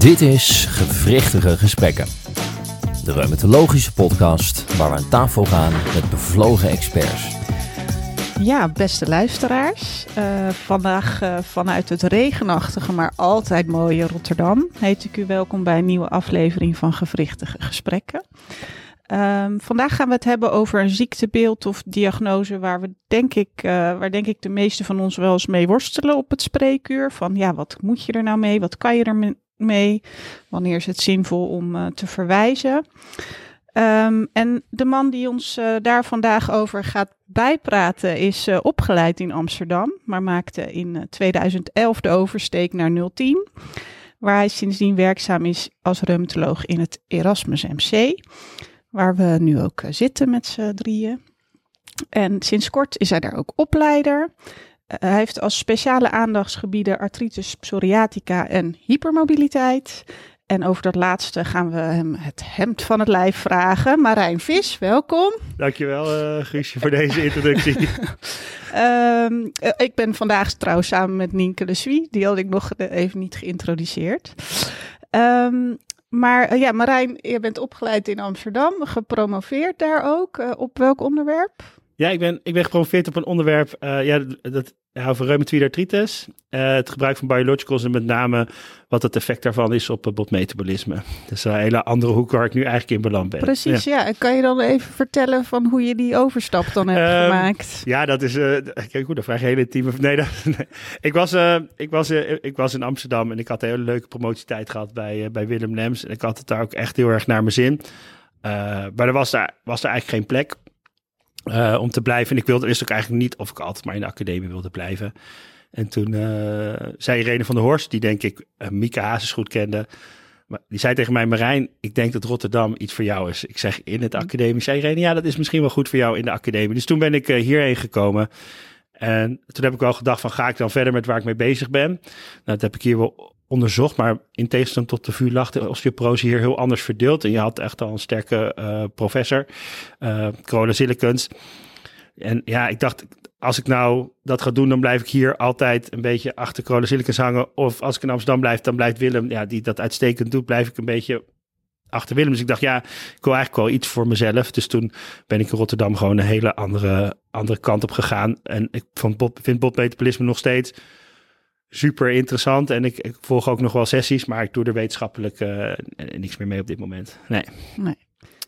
Dit is Gewrichtige Gesprekken. De reumatologische podcast waar we aan tafel gaan met bevlogen experts. Ja, beste luisteraars. Uh, vandaag uh, vanuit het regenachtige, maar altijd mooie Rotterdam heet ik u welkom bij een nieuwe aflevering van Gewrichtige Gesprekken. Um, vandaag gaan we het hebben over een ziektebeeld of diagnose waar we denk ik, uh, waar denk ik de meeste van ons wel eens mee worstelen op het spreekuur. Van ja, wat moet je er nou mee? Wat kan je er mee? Wanneer is het zinvol om uh, te verwijzen? Um, en de man die ons uh, daar vandaag over gaat bijpraten is opgeleid in Amsterdam, maar maakte in 2011 de oversteek naar 010 waar hij sindsdien werkzaam is als reumatoloog in het Erasmus MC waar we nu ook eh, zitten met z'n drieën. En sinds kort is hij daar ook opleider. Hij heeft als speciale aandachtsgebieden artritis psoriatica en hypermobiliteit. En over dat laatste gaan we hem het hemd van het lijf vragen. Marijn Vis, welkom. Dankjewel uh, Guusje voor deze introductie. uh, ik ben vandaag trouwens samen met Nienke de Suie. Die had ik nog even niet geïntroduceerd. Um, maar uh, ja, Marijn, je bent opgeleid in Amsterdam, gepromoveerd daar ook. Uh, op welk onderwerp? Ja, ik ben, ik ben gepromoveerd op een onderwerp, uh, ja, dat over reumatoïde artritis. het gebruik van biologicals en met name wat het effect daarvan is op het botmetabolisme. Dat is een hele andere hoek waar ik nu eigenlijk in beland ben. Precies, ja. ja. Kan je dan even vertellen van hoe je die overstap dan hebt um, gemaakt? Ja, dat is, uh, kijk goed, dat vraag je hele team. Nee, dat, nee. Ik, was, uh, ik, was, uh, ik was in Amsterdam en ik had een hele leuke promotietijd gehad bij, bij Willem Lems. En ik had het daar ook echt heel erg naar mijn zin. maar er was daar, was daar eigenlijk geen plek. Uh, om te blijven. En ik wilde, wist ook eigenlijk niet of ik altijd maar in de academie wilde blijven. En toen uh, zei Irene van der Horst, die denk ik uh, Mieke Hazes goed kende. Maar die zei tegen mij, Marijn, ik denk dat Rotterdam iets voor jou is. Ik zeg, in het academie. Zei Irene, ja, dat is misschien wel goed voor jou in de academie. Dus toen ben ik hierheen gekomen. En toen heb ik wel gedacht van, ga ik dan verder met waar ik mee bezig ben? Nou, dat heb ik hier wel onderzocht, maar in tegenstelling tot de VU lag de osteoporose hier heel anders verdeeld. En je had echt al een sterke uh, professor, uh, Corona Silicons. En ja, ik dacht, als ik nou dat ga doen, dan blijf ik hier altijd een beetje achter Corona hangen. Of als ik in Amsterdam blijf, dan blijft Willem, ja, die dat uitstekend doet, blijf ik een beetje achter Willem. Dus ik dacht, ja, ik wil eigenlijk wel iets voor mezelf. Dus toen ben ik in Rotterdam gewoon een hele andere, andere kant op gegaan. En ik vond vind Bob Metabolisme nog steeds super interessant. En ik, ik, volg ook nog wel sessies, maar ik doe er wetenschappelijk uh, niks meer mee op dit moment. Nee. nee.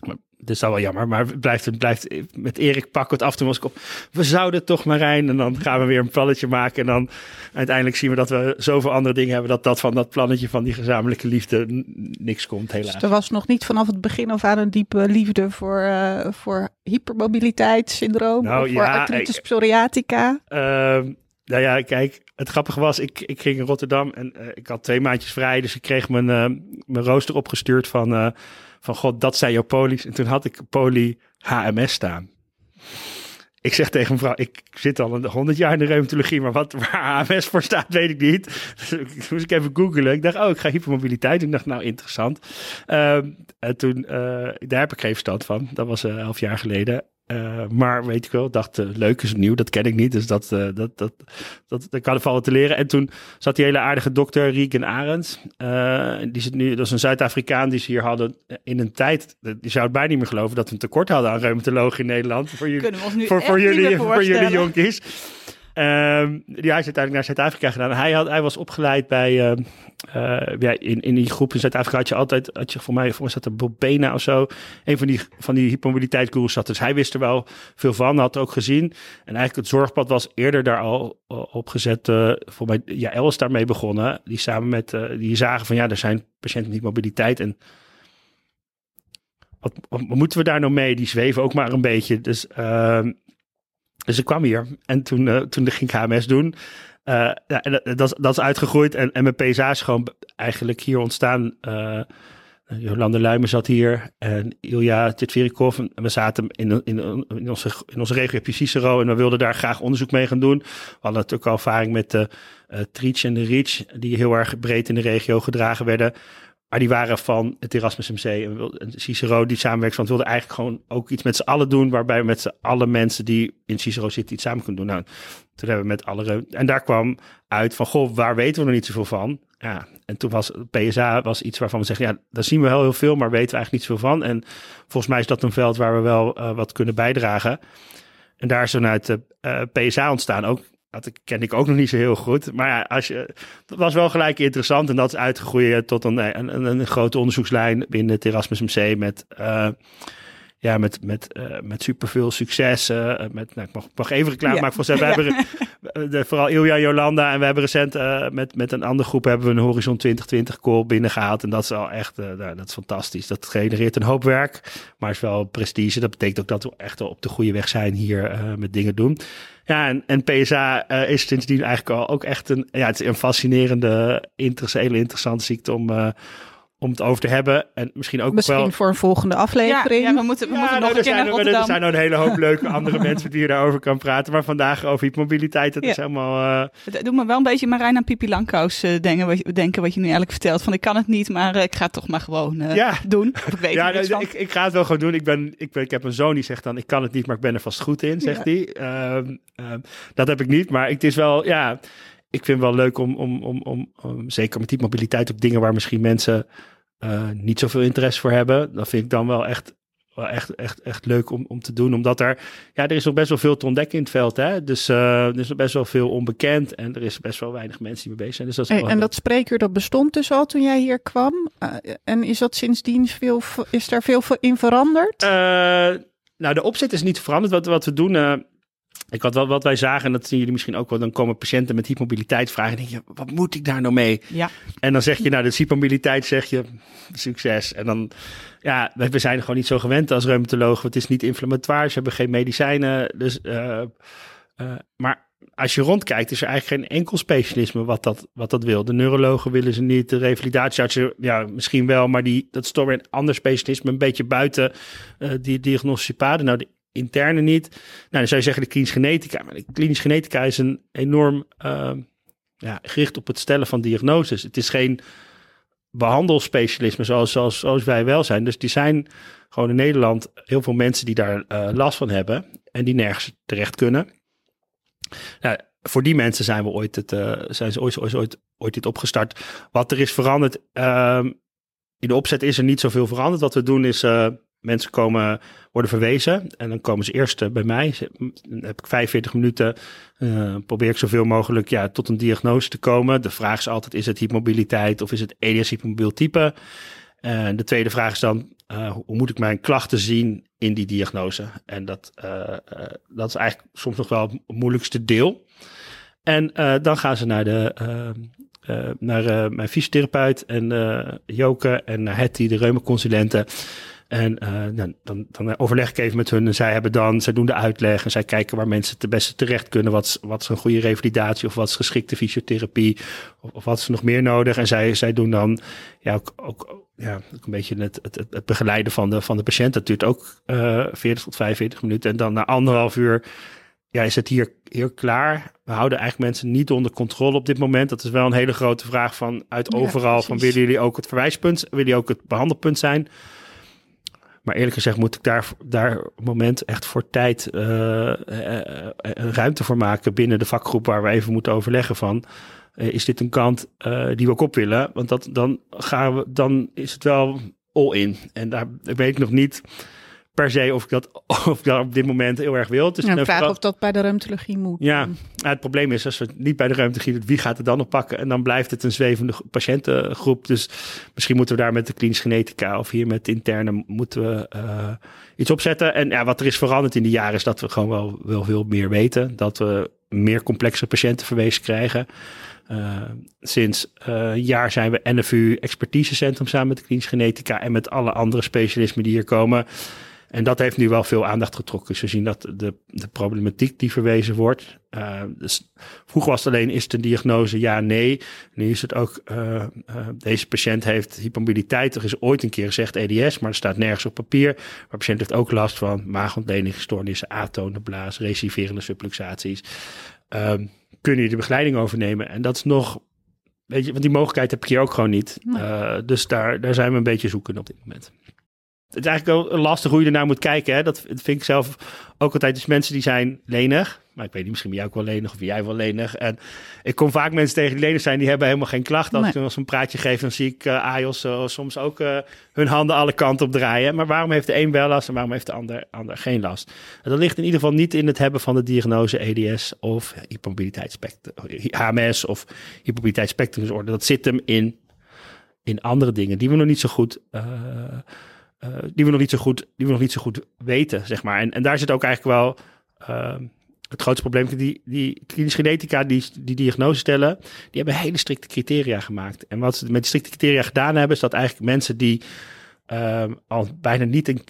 Maar, dat is wel jammer, maar het blijft, het blijft met Erik pakken het af en toe op. We zouden toch Marijn en dan gaan we weer een plannetje maken. En dan uiteindelijk zien we dat we zoveel andere dingen hebben. Dat dat van dat plannetje van die gezamenlijke liefde niks komt helaas. Dus er was nog niet vanaf het begin af aan een diepe liefde voor, uh, voor hypermobiliteitssyndroom. Nou, of voor ja, artritis psoriatica. Uh, nou ja, kijk, het grappige was, ik, ik ging in Rotterdam en uh, ik had twee maandjes vrij. Dus ik kreeg mijn, uh, mijn rooster opgestuurd van, uh, van god, dat zijn jouw polies. En toen had ik poli HMS staan. Ik zeg tegen mevrouw, ik zit al een honderd jaar in de reumatologie, maar wat waar HMS voor staat, weet ik niet. Dus moest ik even googlen. Ik dacht, oh, ik ga hypermobiliteit. Ik dacht, nou, interessant. Uh, en toen, daar heb ik geen verstand van. Dat was elf jaar geleden. Uh, maar weet ik wel, dacht, uh, leuk is nieuw, dat ken ik niet. Dus dat, uh, dat, dat, dat, dat kan vallen te leren. En toen zat die hele aardige dokter Rieken Arends. die zit nu, dat is een Zuid-Afrikaan die ze hier hadden in een tijd. Die zou het bijna niet meer geloven dat we een tekort hadden aan reumatologen in Nederland. Voor, jullie, voor, voor, jullie, voor jullie jonkies. Um, die hij is uiteindelijk naar Zuid-Afrika gedaan. Hij, had, hij was opgeleid bij, uh, uh, ja, in, in die groep in Zuid-Afrika had je altijd, had je voor mij, voor mij zat er Bobena of zo, een van die, van die hypermobiliteitsgurus zat. Dus hij wist er wel veel van, had ook gezien. En eigenlijk het zorgpad was eerder daar al opgezet. Uh, voor mij, ja, El is daarmee begonnen. Die samen met, uh, die zagen van ja, er zijn patiënten met mobiliteit en wat, moeten we daar nou mee? Die zweven ook maar een beetje. Dus uh, dus ik kwam hier en toen, uh, toen ging ik HMS doen. Uh, ja, dat, dat is uitgegroeid en, en mijn PSA is gewoon eigenlijk hier ontstaan. Uh, Jolande Luimen zat hier en Ilja Titverikov. En we zaten in, in, in, onze, in onze regio je Cicero en we wilden daar graag onderzoek mee gaan doen. We hadden natuurlijk al ervaring met de uh, Triech en de Reach, die heel erg breed in de regio gedragen werden. Maar die waren van het Erasmus MC en Cicero, die samenwerksverband, wilde eigenlijk gewoon ook iets met z'n allen doen. Waarbij we met z'n allen mensen die in Cicero zitten iets samen kunnen doen. Nou, toen hebben we met alle. En daar kwam uit van, goh, waar weten we nog niet zoveel van? Ja, en toen was PSA was iets waarvan we zeggen, ja, daar zien we wel heel veel, maar weten we eigenlijk niet zoveel van. En volgens mij is dat een veld waar we wel uh, wat kunnen bijdragen. En daar is vanuit de uh, PSA ontstaan. Ook dat ken ik ook nog niet zo heel goed. Maar ja, als je, dat was wel gelijk interessant. En dat is uitgegroeid tot een, een, een, grote onderzoekslijn binnen het Erasmus MC met... Uh, ja, met, met, uh, met superveel succes. Uh, met, nou, ik mag, mag even reclame ja. maken voor ze. We ja. hebben de, vooral Ilja Jolanda en we hebben recent uh, met, met een andere groep hebben we een Horizon 2020 call binnengehaald. En dat is al echt, nou, dat is fantastisch. Dat genereert een hoop werk, maar is wel prestige. Dat betekent ook dat we echt op de goede weg zijn hier met dingen doen. Ja, en, en PSA is sindsdien eigenlijk al ook echt een, ja, het is een fascinerende, hele interessante ziekte om om het over te hebben. En misschien ook misschien wel... voor een volgende aflevering. Ja, ja we moeten, we ja, moeten nou, nog een er keer zijn, naar er, er zijn nou een hele hoop leuke andere mensen die je daarover kan praten. Maar vandaag over hypermobiliteit, dat Ja. is helemaal... eh, Het doet me wel een beetje Marijn aan Pipi Langkous eh, denken, wat je, denken wat je nu eigenlijk vertelt. Van ik kan het niet, maar eh, ik ga het toch maar gewoon eh, Ja. doen. Ik weet ja, nou, ik, ik ga het wel gewoon doen. Ik, ben, ik, ben, ik heb een zoon die zegt dan, ik kan het niet, maar ik ben er vast goed in, zegt hij. Ehm, ehm, dat heb ik niet, maar het is wel, ja... Ik vind het wel leuk om, om, om, om, om zeker met die mobiliteit, ook dingen waar misschien mensen eh, niet zoveel interesse voor hebben. Dat vind ik dan wel echt, wel echt, echt, echt leuk om, om te doen. Omdat er, ja, er is nog best wel veel te ontdekken in het veld. Hè? Dus eh, er is nog best wel veel onbekend. En er is best wel weinig mensen die mee bezig zijn. Dus dat is Hey, en dat spreekuur dat bestond dus al toen jij hier kwam. Uh, en is dat sindsdien veel, is daar veel in veranderd? Uh, nou, de opzet is niet veranderd. Wat, wat we doen. Ik had wel wat wij zagen, en dat zien jullie misschien ook wel. Dan komen patiënten met hypermobiliteit vragen. En denk je, wat moet ik daar nou mee? Ja. En dan zeg je, nou, de hypermobiliteit zeg je, succes. En dan, ja, we zijn gewoon niet zo gewend als reumatologen. Het is niet inflammatoire, ze hebben geen medicijnen. Dus, uh, uh, maar als je rondkijkt, is er eigenlijk geen enkel specialisme wat dat, wat dat wil. De neurologen willen ze niet, de revalidatieartsen, ja, misschien wel, maar die, dat is toch weer een ander specialisme, een beetje buiten uh, die diagnostische paden. Nou, de interne niet. Nou, dan zou je zeggen de klinisch genetica. Maar de klinisch genetica is een enorm uh, ja, gericht op het stellen van diagnoses. Het is geen behandelspecialisme zoals, zoals, zoals wij wel zijn. Dus die zijn gewoon in Nederland heel veel mensen die daar uh, last van hebben en die nergens terecht kunnen. Nou, voor die mensen zijn we ooit, het, uh, zijn ze ooit, ooit, ooit, ooit dit opgestart. Wat er is veranderd, uh, in de opzet is er niet zoveel veranderd. Wat we doen is, uh, mensen komen, worden verwezen en dan komen ze eerst bij mij. Dan heb ik 45 minuten, uh, probeer ik zoveel mogelijk ja, tot een diagnose te komen. De vraag is altijd, is het hypermobiliteit of is het EDS hypermobiel type? En de tweede vraag is dan, hoe moet ik mijn klachten zien in die diagnose? En dat, dat is eigenlijk soms nog wel het moeilijkste deel. En dan gaan ze naar de... Naar mijn fysiotherapeut en uh, Joke en naar Hetty, de reumaconsulenten. En dan, dan, dan, overleg ik even met hun en zij hebben dan, zij doen de uitleg en zij kijken waar mensen het beste terecht kunnen. Wat, wat is een goede revalidatie of wat is geschikte fysiotherapie of, of wat is nog meer nodig. En zij, zij doen dan ja, ook, ook, ja, ook een beetje het, het, het begeleiden van de, van de patiënt. Dat duurt ook 40 tot 45 minuten. En dan na anderhalf uur ja, is het hier, hier klaar? We houden eigenlijk mensen niet onder controle op dit moment. Dat is wel een hele grote vraag van uit overal. Ja, van willen jullie ook het verwijspunt? Willen jullie ook het behandelpunt zijn? Maar eerlijk gezegd moet ik daar, daar moment echt voor tijd uh, uh, uh, ruimte voor maken binnen de vakgroep waar we even moeten overleggen van. eh, is dit een kant die we ook op willen? Want dat, dan, gaan we, dan is het wel all in. En daar weet ik nog niet per se of ik dat, of ik dat op dit moment heel erg wil. Dus ja, vraag of dat bij de reumatologie moet. Ja, het probleem is als we het niet bij de reumatologie doen, wie gaat het dan nog pakken? En dan blijft het een zwevende patiëntengroep. Dus misschien moeten we daar met de klinisch genetica of hier met de interne moeten we uh, iets opzetten. En ja, wat er is veranderd in die jaren is dat we gewoon wel, wel veel meer weten. Dat we meer complexe patiënten verwezen krijgen. Uh, sinds uh, een jaar zijn we NFU expertisecentrum samen met de klinisch genetica en met alle andere specialismen die hier komen. En dat heeft nu wel veel aandacht getrokken. Dus we zien dat de, de problematiek die verwezen wordt. Uh, dus vroeger was het alleen, is het een diagnose ja, nee. Nu is het ook, uh, uh, deze patiënt heeft hypermobiliteit. Er is ooit een keer gezegd EDS, maar er staat nergens op papier. Maar de patiënt heeft ook last van maagontleningsstoornissen, atone blaas, reciverende subluxaties. Um, kun je de begeleiding overnemen? En dat is nog weet je, want die mogelijkheid heb ik hier ook gewoon niet. Nee. Eh, dus daar, daar zijn we een beetje zoeken op dit moment. Het is eigenlijk wel lastig hoe je ernaar moet kijken. Hè? Dat vind ik zelf ook altijd. Dus mensen die zijn lenig. Maar ik weet niet, misschien ben jij ook wel lenig of ben jij wel lenig. En ik kom vaak mensen tegen die lenig zijn, die hebben helemaal geen klachten. Als Nee. ik een praatje geef, dan zie ik eh AIOS eh, soms ook eh, hun handen alle kanten op draaien. Maar waarom heeft de een wel last en waarom heeft de ander, ander geen last? En dat ligt in ieder geval niet in het hebben van de diagnose EDS of hypermobiliteitsspectrum, HMS of hypermobiliteitsspectrumdisorder. Dat zit hem in, in andere dingen die we nog niet zo goed... eh, die we nog niet zo goed, die we nog niet zo goed weten, zeg maar. En, en daar zit ook eigenlijk wel ehm, het grootste probleem. Die, die klinische genetica die die diagnose stellen, die hebben hele strikte criteria gemaakt. En wat ze met die strikte criteria gedaan hebben, is dat eigenlijk mensen die ehm, al bijna niet een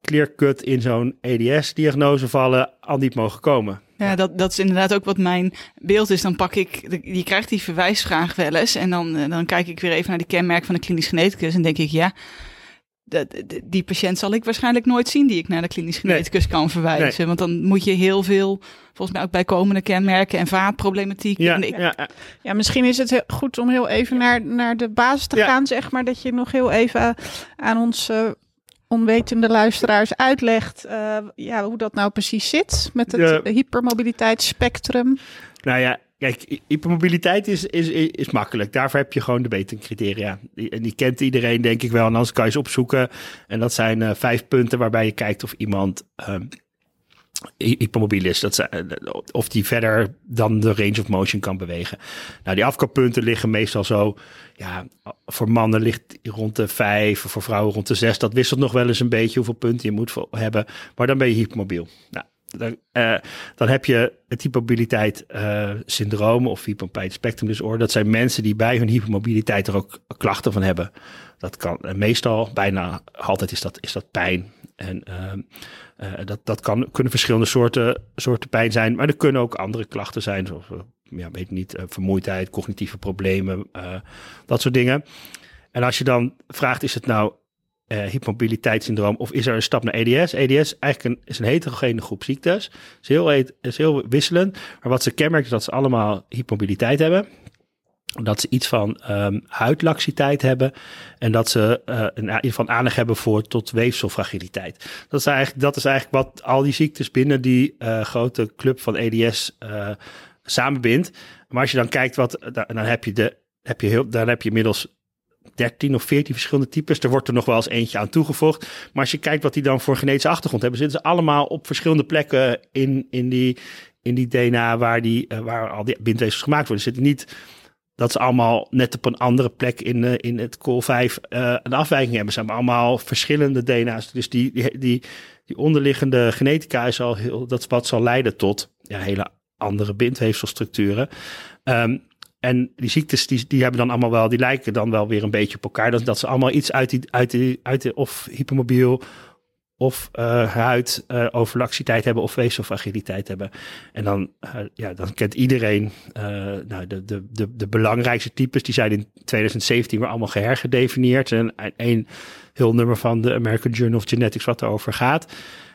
clear cut in zo'n EDS-diagnose vallen, al niet mogen komen. Ja, dat, dat is inderdaad ook wat mijn beeld is. Dan pak ik, de- je krijgt die verwijsvraag wel eens. En dan, eh, dan kijk ik weer even naar die kenmerk van de klinisch geneticus. En denk ik, ja, die patiënt zal ik waarschijnlijk nooit zien die ik naar de klinisch Nee. geneticus kan verwijzen. Want dan moet je heel veel, volgens mij ook bijkomende kenmerken en vaatproblematiek. Ja, En ik- ja, ja. Ja, misschien is het heel goed om heel even naar, naar de basis te Ja. gaan, zeg maar. Dat je nog heel even aan ons eh, onwetende luisteraars uitlegt eh, ja, hoe dat nou precies zit met het Ja. hypermobiliteitsspectrum. Nou ja, kijk, hy- hypermobiliteit is, is, is makkelijk. Daarvoor heb je gewoon de betingcriteria. En die kent iedereen, denk ik wel. En anders kan je ze opzoeken. En dat zijn eh, vijf punten waarbij je kijkt of iemand hy- hypermobiel is. Dat eh, of die verder dan de range of motion kan bewegen. Nou, die afkappunten liggen meestal zo. Ja, voor mannen ligt rond de vijf, voor vrouwen rond de zes. Dat wisselt nog wel eens een beetje hoeveel punten je moet hebben. Maar dan ben je hypermobiel. Nou, dan, eh, dan heb je het hypermobiliteit eh, syndroom of hypermobiliteit spectrum disorder. Dat zijn mensen die bij hun hypermobiliteit er ook klachten van hebben. Dat kan eh, meestal, bijna altijd is dat, is dat pijn. En ehm, eh, dat, dat kan, kunnen verschillende soorten, soorten pijn zijn. Maar er kunnen ook andere klachten zijn. Zoals, ja, weet niet, vermoeidheid, cognitieve problemen, dat soort dingen. En als je dan vraagt, is het nou hypermobiliteitssyndroom of is er een stap naar EDS? EDS eigenlijk een, is een heterogene groep ziektes. Is heel, is heel wisselend. Maar wat ze kenmerkt is dat ze allemaal hypermobiliteit hebben. Dat ze iets van ehm huidlaxiteit hebben. En dat ze eh een, iets van aanleg hebben voor tot weefselfragiliteit. Dat is, eigenlijk, dat is eigenlijk wat al die ziektes binnen die eh, grote club van EDS samenbindt. Maar als je dan kijkt wat, dan, dan heb je de, heb je heel, dan heb je inmiddels 13 of 14 verschillende types. Er wordt er nog wel eens eentje aan toegevoegd. Maar als je kijkt wat die dan voor genetische achtergrond hebben, zitten ze allemaal op verschillende plekken in, in, die, in die DNA waar, die, eh, waar al die bindweefsels gemaakt worden. Zitten niet dat ze allemaal net op een andere plek in, eh, in het col 5 eh, een afwijking hebben. Ze hebben allemaal verschillende DNA's. Dus die, die, die, onderliggende genetica is al heel, dat wat zal leiden tot ja, hele andere bindweefselstructuren. Ehm, en die ziektes, die, die hebben dan allemaal wel, die lijken dan wel weer een beetje op elkaar. Dat, dat ze allemaal iets uit die, uit die, uit de, of hypermobiel, of uh, huid, uh, overlaxiteit hebben, of weefselfragiliteit hebben. En dan, uh, ja, dan kent iedereen nou, de, de, de, de belangrijkste types. Die zijn in 2017 weer allemaal gehergedefinieerd. En een heel nummer van de American Journal of Genetics wat erover gaat.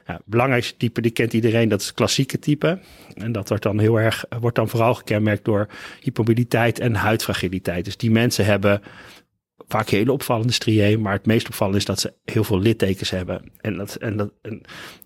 Ja, belangrijkste type, die kent iedereen, dat is het klassieke type. En dat wordt dan heel erg, wordt dan vooral gekenmerkt door hypermobiliteit en huidfragiliteit. Dus die mensen hebben vaak hele opvallende striën, maar het meest opvallende is dat ze heel veel littekens hebben. En, dat, en, dat,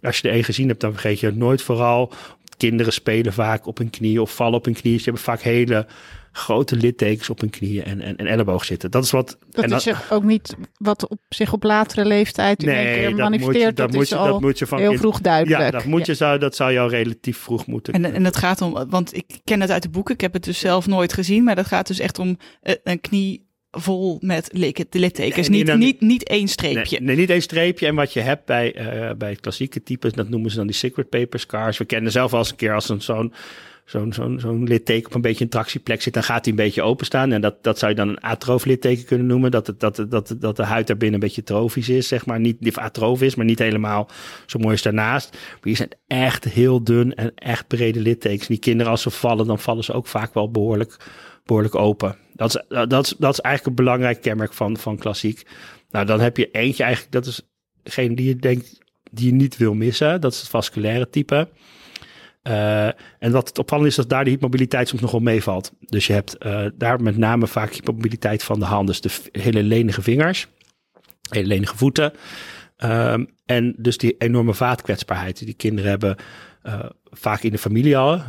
als je er één gezien hebt, dan vergeet je het nooit vooral. Kinderen spelen vaak op hun knieën of vallen op hun knieën. Ze hebben vaak hele grote littekens op hun knieën en, en, en elleboog zitten. Dat is wat. Dat en is ook niet wat op zich op latere leeftijd in Nee, één keer dat manifesteert. moet je- dat dat, moet is je- al dat moet je van heel vroeg duidelijk. Ja, dat, moet je, zou, dat zou je al relatief vroeg moeten. En, en dat gaat om, want ik ken het uit de boeken, ik heb het dus zelf nooit gezien, maar dat gaat dus echt om eh, een knie vol met littekens. Nee, niet, dan- niet, niet één streepje. Nee, nee, niet één streepje. En wat je hebt bij, eh, bij het klassieke type, dat noemen ze dan die secret paper scars. We kennen zelf al eens een keer als een zo'n zo'n zo'n zo'n litteken op een beetje een tractieplek zit, dan gaat hij een beetje openstaan. En dat, dat zou je dan een atroof litteken kunnen noemen. Dat, het, dat, dat, dat de huid daarbinnen een beetje trofisch is, zeg maar. Niet of atrof is, maar niet helemaal zo mooi is daarnaast. Maar die zijn echt heel dun en echt brede littekens. Die kinderen, als ze vallen, dan vallen ze ook vaak wel behoorlijk, behoorlijk open. Dat is, dat, is, dat is eigenlijk een belangrijk kenmerk van, van klassiek. Nou, dan heb je eentje eigenlijk, dat is degene die je denkt, die je niet wil missen. Dat is het vasculaire type. Uh, en wat het opvallend is, dat daar de hypermobiliteit soms nog wel meevalt. Dus je hebt uh, daar met name vaak hypermobiliteit van de hand. Dus de hele lenige vingers, hele lenige voeten. Um, en dus die enorme vaatkwetsbaarheid die kinderen hebben. Uh, vaak in de familie al,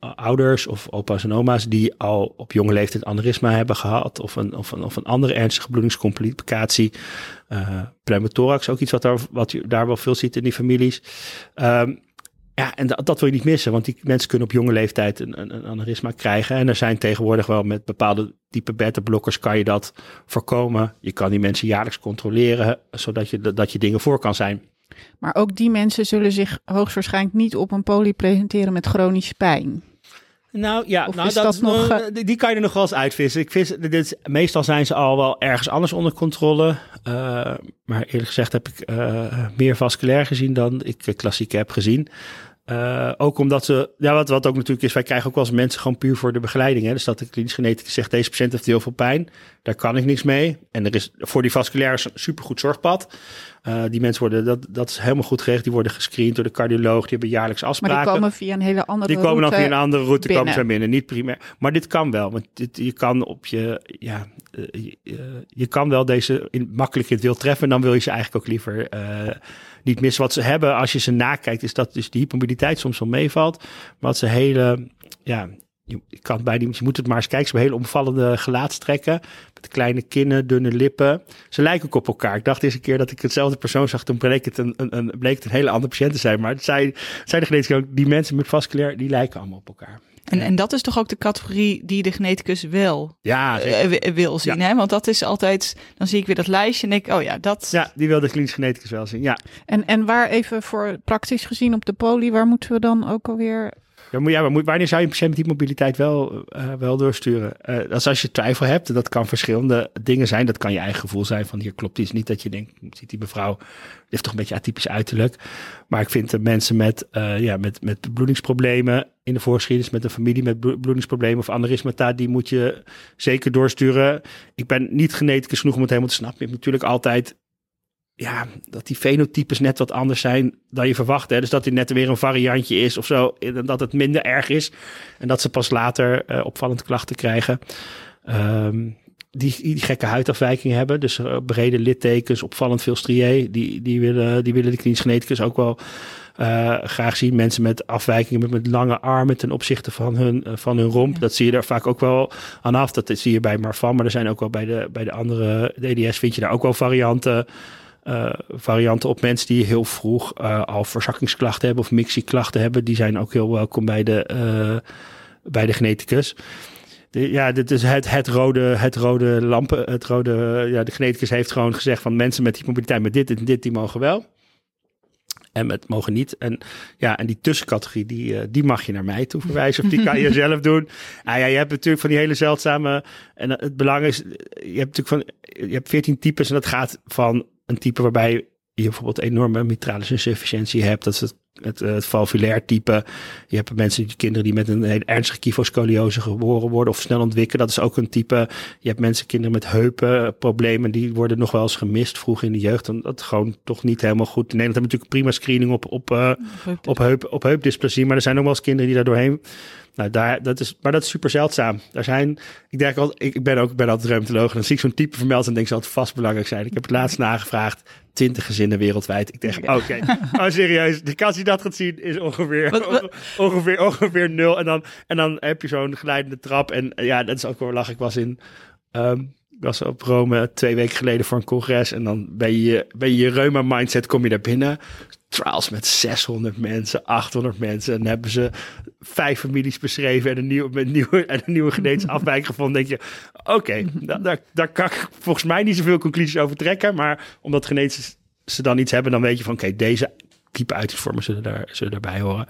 ouders of opa's en oma's die al op jonge leeftijd aneurysma hebben gehad of een, of een, of een andere ernstige bloedingscomplicatie. Uh, pneumothorax, ook iets wat, daar, wat je daar wel veel ziet in die families. Um, ja, en dat, dat wil je niet missen, want die mensen kunnen op jonge leeftijd een, een, een aneurysma krijgen. En er zijn tegenwoordig wel met bepaalde type beta-blokkers kan je dat voorkomen. Je kan die mensen jaarlijks controleren, zodat je, dat je dingen voor kan zijn. Maar ook die mensen zullen zich hoogstwaarschijnlijk niet op een poli presenteren met chronische pijn. Nou ja, nou, dat, dat nog, uh, die kan je er nog wel eens uitvissen. Ik vis, dit, meestal zijn ze al wel ergens anders onder controle. Uh, maar eerlijk gezegd heb ik uh, meer vasculair gezien dan ik klassiek heb gezien. Uh, ook omdat ze, ja, wat, wat ook natuurlijk is, wij krijgen ook wel eens mensen gewoon puur voor de begeleiding. Hè? Dus dat de klinisch genetica zegt, deze patiënt heeft heel veel pijn, daar kan ik niks mee. En er is voor die vasculair een supergoed zorgpad. Uh, die mensen worden, dat, dat is helemaal goed geregeld. Die worden gescreend door de cardioloog, die hebben jaarlijks afspraken. Maar die komen via een hele andere route Die komen dan via een andere route, binnen. komen ze binnen, niet primair. Maar dit kan wel, want dit, je kan op je, ja, uh, je, je, kan wel deze in, makkelijk in het wild treffen. En dan wil je ze eigenlijk ook liever niet missen. Wat ze hebben, als je ze nakijkt, is dat dus die hypermobiliteit soms wel meevalt. Maar wat ze hele, ja, je kan bij die, je moet het maar eens kijken. Ze hebben hele omvallende gelaatstrekken. Met kleine kinnen, dunne lippen. Ze lijken ook op elkaar. Ik dacht eens een keer dat ik hetzelfde persoon zag. Toen bleek het een, een, een, bleek het een hele andere patiënt te zijn. Maar het zei, zei de genetica ook, die mensen met vasculair, die lijken allemaal op elkaar. En, en dat is toch ook de categorie die de geneticus wel ja, uh, wil zien. Ja. Hè? Want dat is altijd, dan zie ik weer dat lijstje en ik, oh ja, dat. Ja, die wil de klinisch geneticus wel zien. Ja. En, en waar even voor praktisch gezien op de poli, waar moeten we dan ook alweer ja, maar ja, maar wanneer zou je een patiënt met die mobiliteit wel, uh, wel doorsturen? Uh, als je twijfel hebt, dat kan verschillende dingen zijn. Dat kan je eigen gevoel zijn van hier klopt iets niet. Dat je denkt, ziet die mevrouw, die heeft toch een beetje atypisch uiterlijk. Maar ik vind de mensen met, uh, ja, met, met bloedingsproblemen in de voorgeschiedenis, met een familie met bloedingsproblemen of aneurysmata, die moet je zeker doorsturen. Ik ben niet geneticus genoeg om het helemaal te snappen. Ik heb natuurlijk altijd ja, dat die fenotypes net wat anders zijn dan je verwacht. Hè? Dus dat hij net weer een variantje is of zo. En dat het minder erg is. En dat ze pas later uh, opvallende klachten krijgen. Um, die, die gekke huidafwijking hebben. Dus uh, brede littekens, opvallend veel striae. Die, die, willen, die willen de klinisch geneticus ook wel uh, graag zien. Mensen met afwijkingen met, met lange armen ten opzichte van hun, uh, van hun romp. Ja. Dat zie je er vaak ook wel aan af. Dat zie je bij Marfan. Maar er zijn ook wel bij de, bij de andere DDS vind je daar ook wel varianten uh, varianten op mensen die heel vroeg uh, al verzakkingsklachten hebben of mixieklachten hebben. Die zijn ook heel welkom bij de, uh, bij de geneticus. De, ja, dit is het, het, rode, het rode lampen. Het rode, ja, de geneticus heeft gewoon gezegd van mensen met die mobiliteit met dit en dit, die mogen wel. En met mogen niet. En ja, en die tussencategorie, die, die mag je naar mij toe verwijzen. Of die kan je zelf doen. Ah, ja, je hebt natuurlijk van die hele zeldzame. En het belang is, je hebt natuurlijk van. Je hebt veertien types en dat gaat van een type waarbij je bijvoorbeeld enorme mitralis insufficiëntie hebt. Dat is het, het, het valvulair type. Je hebt mensen, die kinderen die met een hele ernstige kyphoscoliose geboren worden of snel ontwikkelen. Dat is ook een type. Je hebt mensen, kinderen met heupenproblemen, die worden nog wel eens gemist vroeg in de jeugd. En dat gewoon toch niet helemaal goed. In Nederland hebben we natuurlijk prima screening op, op, uh, op, heup, op heupdysplasie. Maar er zijn ook wel eens kinderen die daar doorheen nou, daar, dat is, maar dat is super zeldzaam. Daar zijn, ik denk al, ik ben ook, ik ben altijd reumatoloog. En dan zie ik zo'n type vermeld en denk ze altijd vast belangrijk zijn. Ik heb het laatst nagevraagd. 20 gezinnen wereldwijd. Ik denk, oké, okay. oh, serieus, de kans die dat gaat zien is ongeveer, wat, wat? ongeveer, ongeveer nul. En dan, en dan heb je zo'n glijdende trap. En ja, dat is ook wel lach. Ik was in, um, ik was op Rome twee weken geleden voor een congres. En dan ben je, ben je je reuma mindset, kom je daar binnen trials met 600 mensen, 800 mensen. En dan hebben ze vijf families beschreven en een nieuwe, met nieuwe, en een nieuwe genetische afwijking gevonden. denk je, oké, okay, daar, daar kan ik volgens mij niet zoveel conclusies over trekken. Maar omdat genetisch ze dan iets hebben, dan weet je van oké, okay, deze type uitingsvormen zullen, daar, zullen daarbij horen.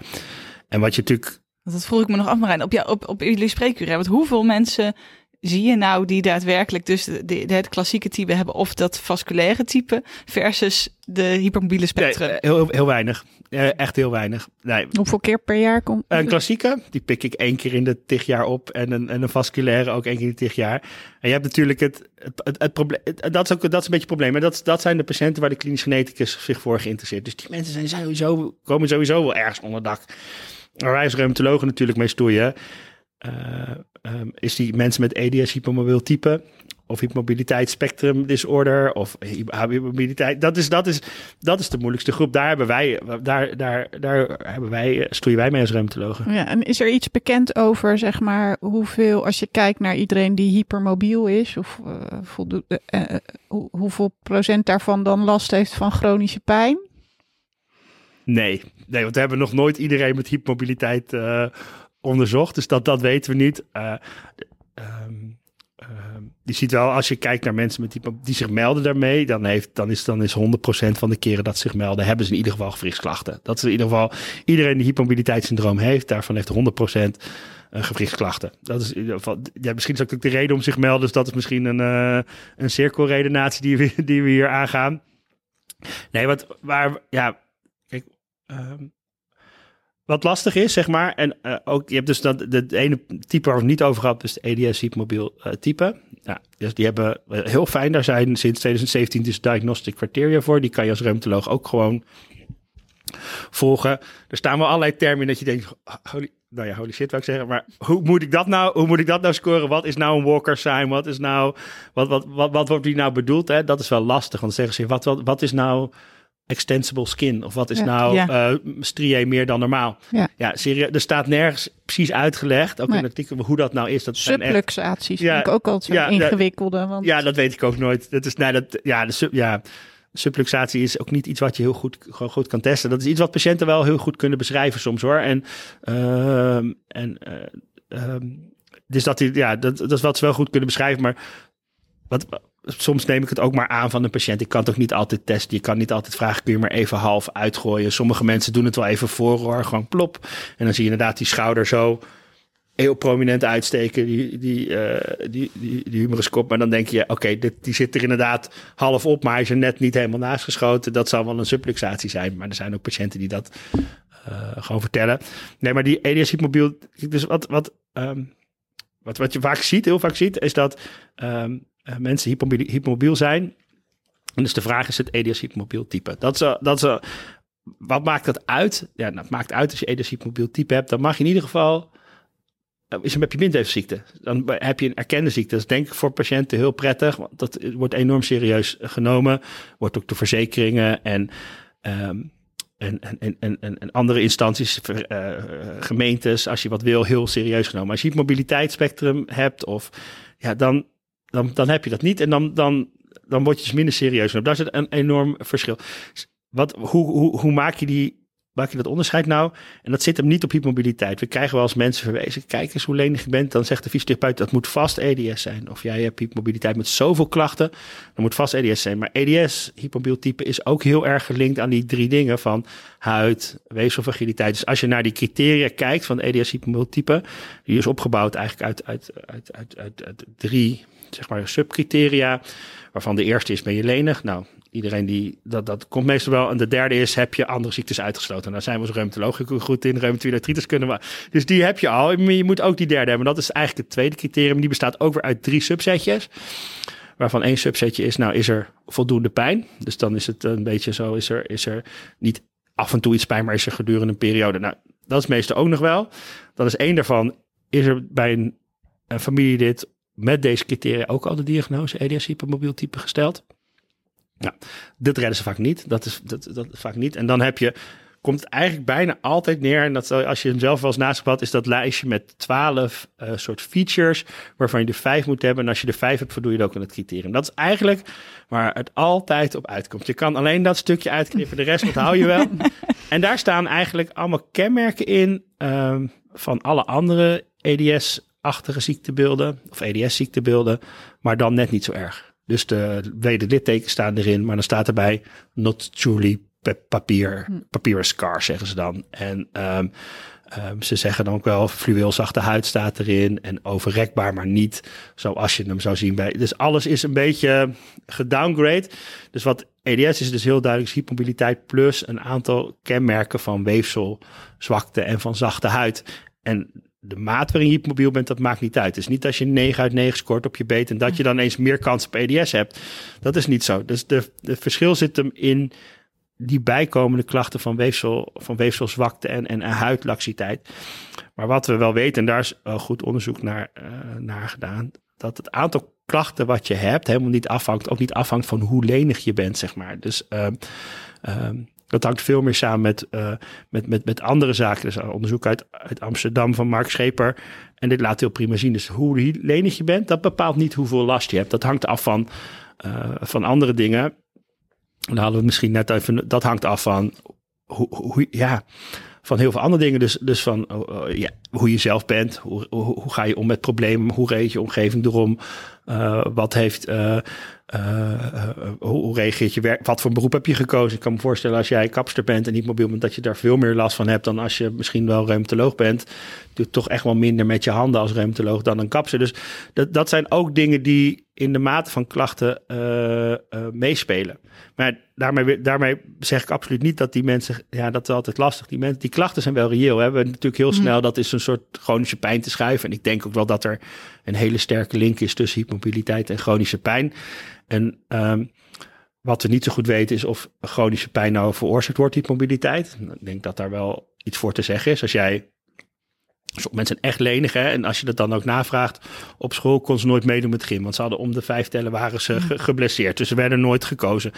En wat je natuurlijk... Dat vroeg ik me nog af, Marijn. Op, ja, op, op jullie spreekuur, want hoeveel mensen zie je nou die daadwerkelijk dus de, de, het klassieke type hebben of dat vasculaire type versus de hypermobiele spectrum? Nee, heel, heel weinig. echt heel weinig. Nee. Hoeveel keer per jaar komt? Een klassieke, die pik ik één keer in de tig jaar op. En een, en een vasculaire ook één keer in de tig jaar. En je hebt natuurlijk het, het, het, het probleem. Dat is ook dat is een beetje het probleem. Maar dat, dat zijn de patiënten waar de klinisch geneticus zich voor geïnteresseerd. Dus die mensen zijn sowieso, komen sowieso wel ergens onder dak. waar wij als reumatologen natuurlijk mee stoeien, uh, um, is die mensen met EDS hypomobiel type of hypermobiliteit spectrum disorder of hypermobiliteit. Dat is, dat, is, dat is de moeilijkste groep. Daar hebben wij, daar, daar, daar hebben wij, stoeien wij mee als reumatologen. Ja, en is er iets bekend over, zeg maar, hoeveel, als je kijkt naar iedereen die hypermobiel is, of uh, voldoet, uh, hoe, hoeveel procent daarvan dan last heeft van chronische pijn? Nee, nee, want we hebben nog nooit iedereen met hypermobiliteit uh, onderzocht. Dus dat, dat weten we niet. Uh, um, uh, je ziet wel, als je kijkt naar mensen met die, die zich melden daarmee, dan, heeft, dan, is, dan is 100% van de keren dat ze zich melden, hebben ze in ieder geval gewrichtsklachten. Dat is in ieder geval, iedereen die hypermobiliteitssyndroom heeft, daarvan heeft 100% gewrichtsklachten. Dat is ja, misschien is ook de reden om zich melden, dus dat is misschien een, uh, een cirkelredenatie die we, die we hier aangaan. Nee, wat, waar, ja, kijk, um, wat lastig is, zeg maar. En uh, ook, je hebt dus dat de, ene type waar we het niet over gehad, dus de EDS hypermobiel uh, type. Ja, dus die hebben heel fijn. Daar zijn sinds 2017 dus diagnostic criteria voor. Die kan je als reumatoloog ook gewoon volgen. Er staan wel allerlei termen dat je denkt, holy, nou ja, holy shit, wou ik zeggen. Maar hoe moet ik dat nou, hoe moet ik dat nou scoren? Wat is nou een walker sign? Wat is nou, wat, wat, wat, wordt die nou bedoeld? Hè? Dat is wel lastig. Want zeggen ze, wat, wat, wat is nou extensible skin? Of wat is ja, nou ja. Uh, strié meer dan normaal? Ja, ja serieus. Er staat nergens precies uitgelegd, ook nee. in het artikel, hoe dat nou is. Dat Subluxaties ja, vind ik ook altijd zo ingewikkelde. Want... Ja, dat weet ik ook nooit. Dat is, nee, dat, ja, de sub, ja, subluxatie is ook niet iets wat je heel goed, gewoon goed kan testen. Dat is iets wat patiënten wel heel goed kunnen beschrijven soms hoor. En, uh, en uh, dus dat, die, ja, dat, dat is wat ze wel goed kunnen beschrijven, maar wat, soms neem ik het ook maar aan van een patiënt. Ik kan het ook niet altijd testen. Je kan niet altijd vragen, kun je maar even half uitgooien. Sommige mensen doen het wel even voor hoor, gewoon plop. En dan zie je inderdaad die schouder zo heel prominent uitsteken, die, die, uh, die, die. Maar dan denk je, oké, die zit er inderdaad half op, maar hij is er net niet helemaal naast geschoten. Dat zal wel een subluxatie zijn. Maar er zijn ook patiënten die dat uh, gewoon vertellen. Nee, maar die EDS hypmobiel, dus wat, wat, um, wat, wat je vaak ziet, heel vaak ziet, is dat uh, mensen hypermobiel, hypermobiel zijn. En dus de vraag is het EDS hypermobiel type. Dat is, dat is, wat maakt dat uit? Ja, nou, het maakt uit als je EDS hypermobiel type hebt. Dan mag je in ieder geval is een je ziekte. Dan heb je een erkende ziekte. Dat is denk ik voor patiënten heel prettig, want dat wordt enorm serieus genomen. Wordt ook door verzekeringen en, um, en, en, en, en, andere instanties, gemeentes, als je wat wil, heel serieus genomen. Als je het mobiliteitsspectrum hebt, of ja, dan, dan, dan heb je dat niet. En dan, dan, dan word je dus minder serieus. Daar zit een enorm verschil. Wat, hoe, hoe, hoe maak je die maak je dat onderscheid nou? En dat zit hem niet op hypermobiliteit. We krijgen wel eens mensen verwezen. Kijk eens hoe lenig je bent. Dan zegt de fysiotherapeut dat moet vast EDS zijn. Of jij hebt hypermobiliteit met zoveel klachten. Dan moet vast EDS zijn. Maar EDS, hypermobiel is ook heel erg gelinkt aan die drie dingen van huid, weefselfragiliteit. Dus als je naar die criteria kijkt van EDS hypermobiel die is opgebouwd eigenlijk uit, uit, uit, uit, uit drie zeg maar subcriteria. Waarvan de eerste is ben je lenig. Nou, iedereen die, dat, dat komt meestal wel. En de derde is, heb je andere ziektes uitgesloten? Daar zijn we als reumatoloog goed in. Reumatoïde artritis kunnen we. Dus die heb je al. Maar je moet ook die derde hebben. Dat is eigenlijk het tweede criterium. Die bestaat ook weer uit drie subsetjes. Waarvan één subsetje is, nou is er voldoende pijn. Dus dan is het een beetje zo, is er, is er niet af en toe iets pijn, maar is er gedurende een periode. Nou, dat is meestal ook nog wel. Dat is één daarvan. Is er bij een, een familielid met deze criteria ook al de diagnose EDS hypermobiel type gesteld? Ja, dit redden ze vaak niet. Dat is, dat, dat vaak niet. En dan heb je, komt het eigenlijk bijna altijd neer. En dat als je hem zelf wel eens naast hebt, is dat lijstje met twaalf uh, soort features. waarvan je er vijf moet hebben. En als je er vijf hebt, voldoe je het ook aan het criterium. Dat is eigenlijk waar het altijd op uitkomt. Je kan alleen dat stukje uitknippen, de rest onthoud je wel. en daar staan eigenlijk allemaal kenmerken in um, van alle andere EDS-achtige ziektebeelden. of EDS-ziektebeelden, maar dan net niet zo erg. Dus de wederlittekens staan erin, maar dan staat erbij not truly papier, hm. papier scar, zeggen ze dan. En um, um, ze zeggen dan ook wel fluweelzachte huid staat erin en overrekbaar, maar niet zoals je hem zou zien bij. Dus alles is een beetje gedowngrade. Dus wat EDS is dus heel duidelijk hypermobiliteit plus een aantal kenmerken van weefselzwakte en van zachte huid. En de maat waarin je hypermobiel bent, dat maakt niet uit. Het is niet als je 9 uit 9 scoort op je beet en dat je dan eens meer kans op EDS hebt. Dat is niet zo. Dus de, verschil zit hem in die bijkomende klachten van, weefsel, van weefselzwakte en, en, huidlaxiteit. Maar wat we wel weten, en daar is goed onderzoek naar, uh, naar gedaan, dat het aantal klachten wat je hebt helemaal niet afhangt, ook niet afhangt van hoe lenig je bent, zeg maar. Dus uh, uh, dat hangt veel meer samen met, uh, met, met, met andere zaken. Dus onderzoek uit, uit Amsterdam van Mark Scheper. En dit laat heel prima zien. Dus hoe lenig je bent, dat bepaalt niet hoeveel last je hebt. Dat hangt af van, uh, van andere dingen. En dan hadden we misschien net even, dat hangt af van hoe, hoe ja, van heel veel andere dingen. Dus, dus van uh, ja, hoe je zelf bent, hoe, hoe, ga je om met problemen, hoe reageert je omgeving erom, uh, wat heeft, hoe, hoe, reageert je werk, wat voor beroep heb je gekozen? Ik kan me voorstellen als jij kapster bent en niet mobiel bent, dat je daar veel meer last van hebt dan als je misschien wel reumatoloog bent. Doet toch echt wel minder met je handen als reumatoloog dan een kapster. Dus dat, dat zijn ook dingen die in de mate van klachten uh, uh, meespelen. Maar daarmee, daarmee zeg ik absoluut niet dat die mensen, ja, dat is altijd lastig. Die, mensen, die klachten zijn wel reëel. We hebben natuurlijk heel snel, mm. dat is een soort chronische pijn te schuiven. En ik denk ook wel dat er een hele sterke link is tussen hypermobiliteit en chronische pijn. En um, wat we niet zo goed weten is of chronische pijn nou veroorzaakt wordt, hypermobiliteit. Ik denk dat daar wel iets voor te zeggen is. Als jij Sommige mensen zijn echt lenig. Hè? En als je dat dan ook navraagt op school, kon ze nooit meedoen met gym. Want ze hadden om de vijf tellen waren ze ge geblesseerd. Dus ze werden nooit gekozen.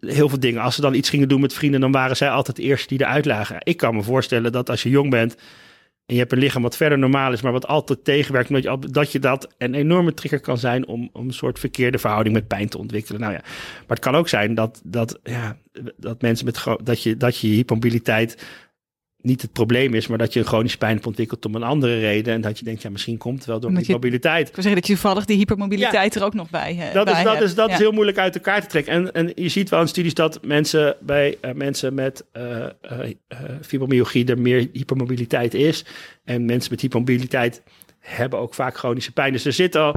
Heel veel dingen. Als ze dan iets gingen doen met vrienden, dan waren zij altijd de eerste die eruit lagen. Ik kan me voorstellen dat als je jong bent en je hebt een lichaam wat verder normaal is, maar wat altijd tegenwerkt, dat je, dat, een enorme trigger kan zijn om, om een soort verkeerde verhouding met pijn te ontwikkelen. Nou ja, maar het kan ook zijn dat, dat, ja, dat mensen met dat je, dat je hypermobiliteit niet het probleem is, maar dat je een chronische pijn hebt ontwikkeld om een andere reden. En dat je denkt, ja, misschien komt het wel door die mobiliteit. Ik wil zeggen dat je toevallig die hypermobiliteit er ook nog bij hebt. Dat, is, dat, is, dat is heel moeilijk uit elkaar te trekken. En, en je ziet wel in studies dat mensen bij uh, mensen met uh, uh, fibromyalgie er meer hypermobiliteit is. En mensen met hypermobiliteit hebben ook vaak chronische pijn. Dus er zit al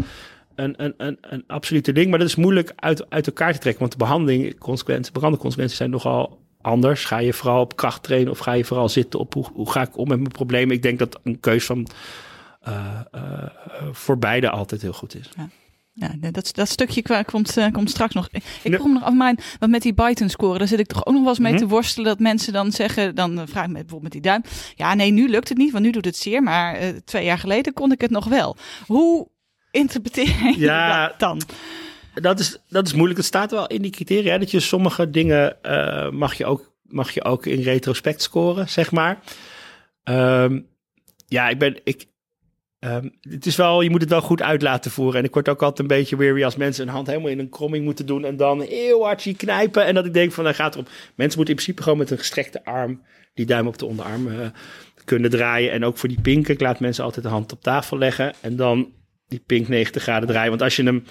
een, een, een, een absolute ding, maar dat is moeilijk uit, uit elkaar te trekken. Want de behandeling, consequenties, behandelconsequenties zijn nogal anders? Ga je vooral op kracht trainen of ga je vooral zitten op hoe, hoe ga ik om met mijn problemen? Ik denk dat een keus van uh, uh, voor beide altijd heel goed is. Ja. Ja, dat, dat stukje komt, uh, komt straks nog. Ik kom nog af mijn, want met die Byton score, daar zit ik toch ook nog wel eens mee mm -hmm. te worstelen. Dat mensen dan zeggen, dan vraag ik me bijvoorbeeld met die duim. Ja, nee, nu lukt het niet, want nu doet het zeer. Maar twee jaar geleden kon ik het nog wel. Hoe interpreteer je ja, dat dan? Dat is, dat is moeilijk. Het staat wel in die criteria dat je sommige dingen uh, mag, je ook, mag je ook in retrospect scoren, zeg maar. Um, ja, ik ben. Ik, um, het is wel, je moet het wel goed uit laten voeren. En ik word ook altijd een beetje weary als mensen een hand helemaal in een kromming moeten doen. En dan heel hard knijpen. En dat ik denk van, dan gaat om. Mensen moeten in principe gewoon met een gestrekte arm die duim op de onderarm uh, kunnen draaien. En ook voor die pinken, ik laat mensen altijd de hand op tafel leggen. En dan die pink 90 graden draaien. Want als je hem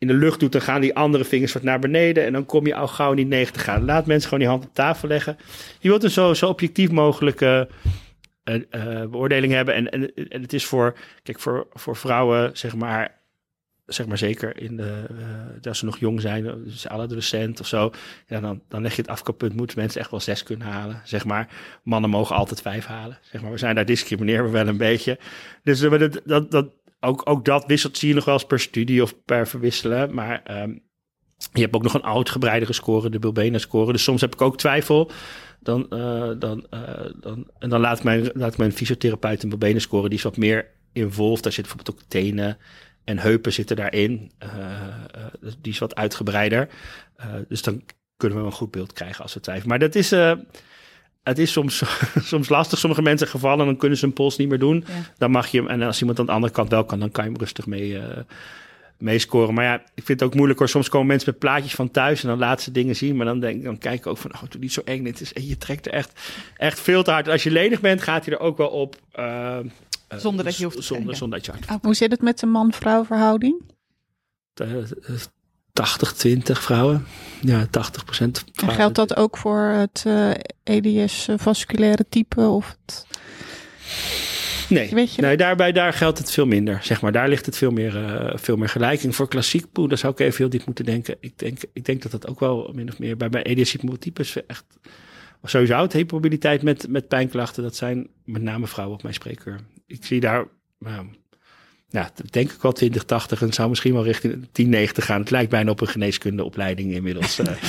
in de lucht doet, dan gaan die andere vingers wat naar beneden. En dan kom je al gauw niet 90 graden. Laat mensen gewoon die hand op tafel leggen. Je wilt een zo, zo objectief mogelijke uh, uh, beoordeling hebben. En, en, en het is voor, kijk, voor, voor vrouwen, zeg maar, zeg maar zeker in de, als ze nog jong zijn, dus adolescent of zo, ja, dan, dan leg je het afkappunt, moeten mensen echt wel zes kunnen halen, zeg maar. Mannen mogen altijd vijf halen, zeg maar. We zijn daar discrimineren we wel een beetje. Dus dat, dat, dat, ook, ook dat wisselt, zie je nog wel eens per studie of per verwisselen. Maar um, je hebt ook nog een uitgebreidere score, de Bilbena score. Dus soms heb ik ook twijfel. Dan, uh, dan, uh, dan, en dan laat mijn, laat mijn fysiotherapeut een Bilbena score. Die is wat meer involved. Daar zit bijvoorbeeld ook tenen en heupen zitten daarin. Uh, die is wat uitgebreider. dus dan kunnen we een goed beeld krijgen als we twijfelen. Maar dat is het is soms, soms lastig. Sommige mensen gevallen, dan kunnen ze een pols niet meer doen. Ja. Dan mag je hem, en als iemand aan de andere kant wel kan, dan kan je hem rustig mee, uh, meescoren. Maar ja, ik vind het ook moeilijk hoor. Soms komen mensen met plaatjes van thuis en dan laten ze dingen zien. Maar dan, denk, dan kijk ik ook van, oh, doe niet zo eng. Dit is, je trekt er echt, echt veel te hard. Als je lenig bent, gaat hij er ook wel op. Uh, zonder dat je hoeft te zonder, zonder dat je hard oh, Hoe zit het met de man-vrouw verhouding? 80, 20 vrouwen. Ja, 80 procent. En geldt dat ook voor het uh, EDS vasculaire type of het... Nee, Weet je nee daarbij daar geldt het veel minder. Zeg maar, daar ligt het veel meer, uh, veel meer gelijking. Voor klassiek poe, daar zou ik even heel diep moeten denken. Ik denk, ik denk dat dat ook wel min of meer bij, bij EDS hypermobiltypes echt... Sowieso het hypermobiliteit met, met pijnklachten, dat zijn met name vrouwen op mijn spreekuur. Ik zie daar, nou, ja, denk ik wel 2080 en zou misschien wel richting 1090 gaan. Het lijkt bijna op een geneeskundeopleiding inmiddels. Eh.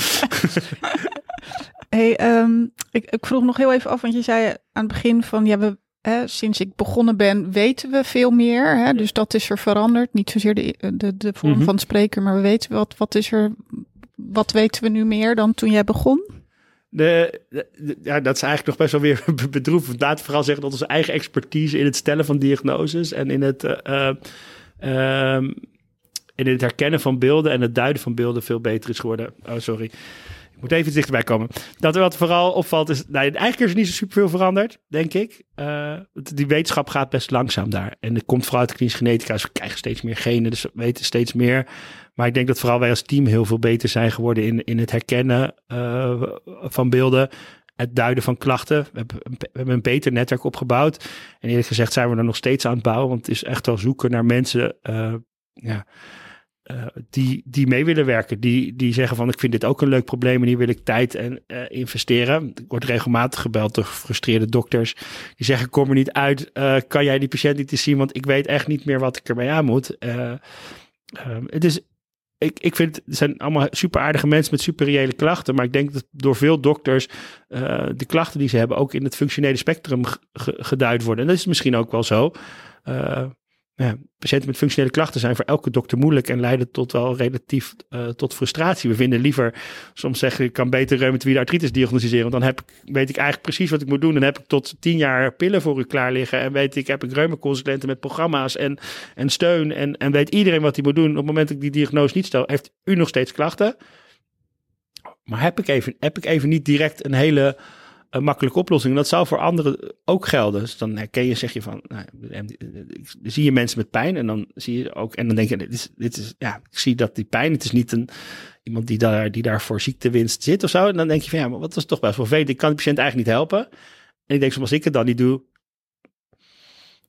Hey, ehm, ik, ik vroeg nog heel even af, want je zei aan het begin van, ja, we, hè, sinds ik begonnen ben, weten we veel meer. Hè? Dus dat is er veranderd. Niet zozeer de, de, de vorm Mhm. van spreker, maar we weten wat, wat is er, wat weten we nu meer dan toen jij begon? De, ja, dat is eigenlijk nog best wel weer be- bedroevend. Laten we vooral zeggen dat onze eigen expertise in het stellen van diagnoses en in het, eh, eh, ehm, in het herkennen van beelden en het duiden van beelden veel beter is geworden. Oh, sorry. Ik moet even dichterbij komen. Dat wat vooral opvalt is, nou, eigenlijk is er niet zo superveel veranderd, denk ik. Eh, die wetenschap gaat best langzaam daar. En er komt vooral uit de klinische genetica, dus we krijgen steeds meer genen, dus we weten steeds meer. Maar ik denk dat vooral wij als team heel veel beter zijn geworden in, in het herkennen eh, van beelden. Het duiden van klachten. We hebben, een, we hebben een beter netwerk opgebouwd. En eerlijk gezegd zijn we er nog steeds aan het bouwen. Want het is echt wel zoeken naar mensen eh, ja, eh, die, die mee willen werken. Die, die zeggen van ik vind dit ook een leuk probleem en hier wil ik tijd en investeren. Ik word regelmatig gebeld door gefrustreerde dokters. Die zeggen kom er niet uit. Kan jij die patiënt niet eens zien? Want ik weet echt niet meer wat ik ermee aan moet. Het is ik, ik vind het zijn allemaal super aardige mensen met super reële klachten. Maar ik denk dat door veel dokters eh, de klachten die ze hebben ook in het functionele spectrum ge- ge- geduid worden. En dat is misschien ook wel zo. Eh, ja, patiënten met functionele klachten zijn voor elke dokter moeilijk en leiden tot wel relatief eh, tot frustratie. We vinden liever, soms zeggen ik kan beter reumatoïde artritis diagnosticeren. Want dan heb ik, weet ik eigenlijk precies wat ik moet doen. Dan heb ik tot tien jaar pillen voor u klaar liggen. En weet ik, heb ik reumaconsulenten met programma's en, en steun. En, en weet iedereen wat hij moet doen. Op het moment dat ik die diagnose niet stel, heeft u nog steeds klachten. Maar heb ik even, heb ik even niet direct een hele een makkelijke oplossing. En dat zou voor anderen ook gelden. Dus dan herken je, zeg je van, nou, dan zie je mensen met pijn en dan zie je ook, en dan denk je, dit is, dit is ja, ik zie dat die pijn, het is niet een, iemand die daar, die daar voor ziektewinst zit of zo. En dan denk je van, ja, maar wat is toch best wel veel. Ik kan de patiënt eigenlijk niet helpen. En ik denk, zoals ik het dan niet doe,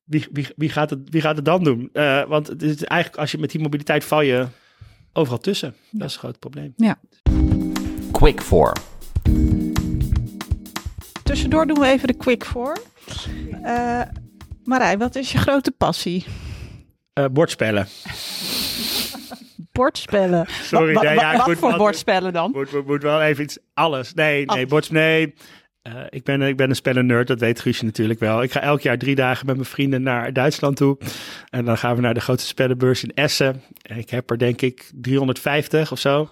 wie, wie, wie, gaat, het, wie gaat het dan doen? Uh, want het is eigenlijk, als je met die mobiliteit val je overal tussen. Ja. Dat is een groot probleem. Ja. Quick for. Tussendoor doen we even de quick voor. Uh, Marij, wat is je grote passie? Uh, bordspellen. bordspellen. Sorry, nee, ja, wat moet, voor bordspellen dan? Moet, moet, moet, wel even iets. Alles. Nee, nee, bords, nee. Uh, ik, ben, ik ben een spellen-nerd, dat weet Guusje natuurlijk wel. Ik ga elk jaar drie dagen met mijn vrienden naar Duitsland toe. En dan gaan we naar de grote spellenbeurs in Essen. En ik heb er denk ik 350 of zo.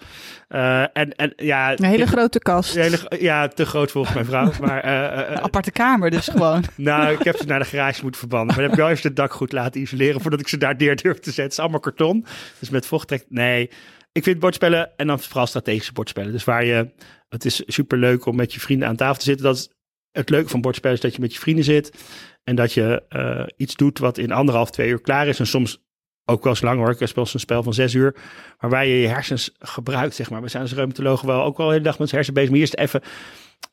Uh, en, en, ja, een hele grote kast. Hele, ja, te groot volgens mijn vrouw. Maar, uh, een aparte kamer dus gewoon. nou, ik heb ze naar de garage moeten verbannen. Maar dan heb ik wel eerst het dak goed laten isoleren voordat ik ze daar neer durf te zetten. Het is allemaal karton. Dus met vocht trekt. Nee, ik vind bordspellen en dan vooral strategische bordspellen. Dus waar je, het is super leuk om met je vrienden aan tafel te zitten. Dat is het leuke van bordspellen is dat je met je vrienden zit. En dat je uh, iets doet wat in anderhalf, twee uur klaar is. En soms ook wel eens lang hoor. Ik speel een spel van zes uur. Maar waar je je hersens gebruikt, zeg maar. We zijn als reumatologen wel ook wel de hele dag met ons hersen bezig. Maar eerst even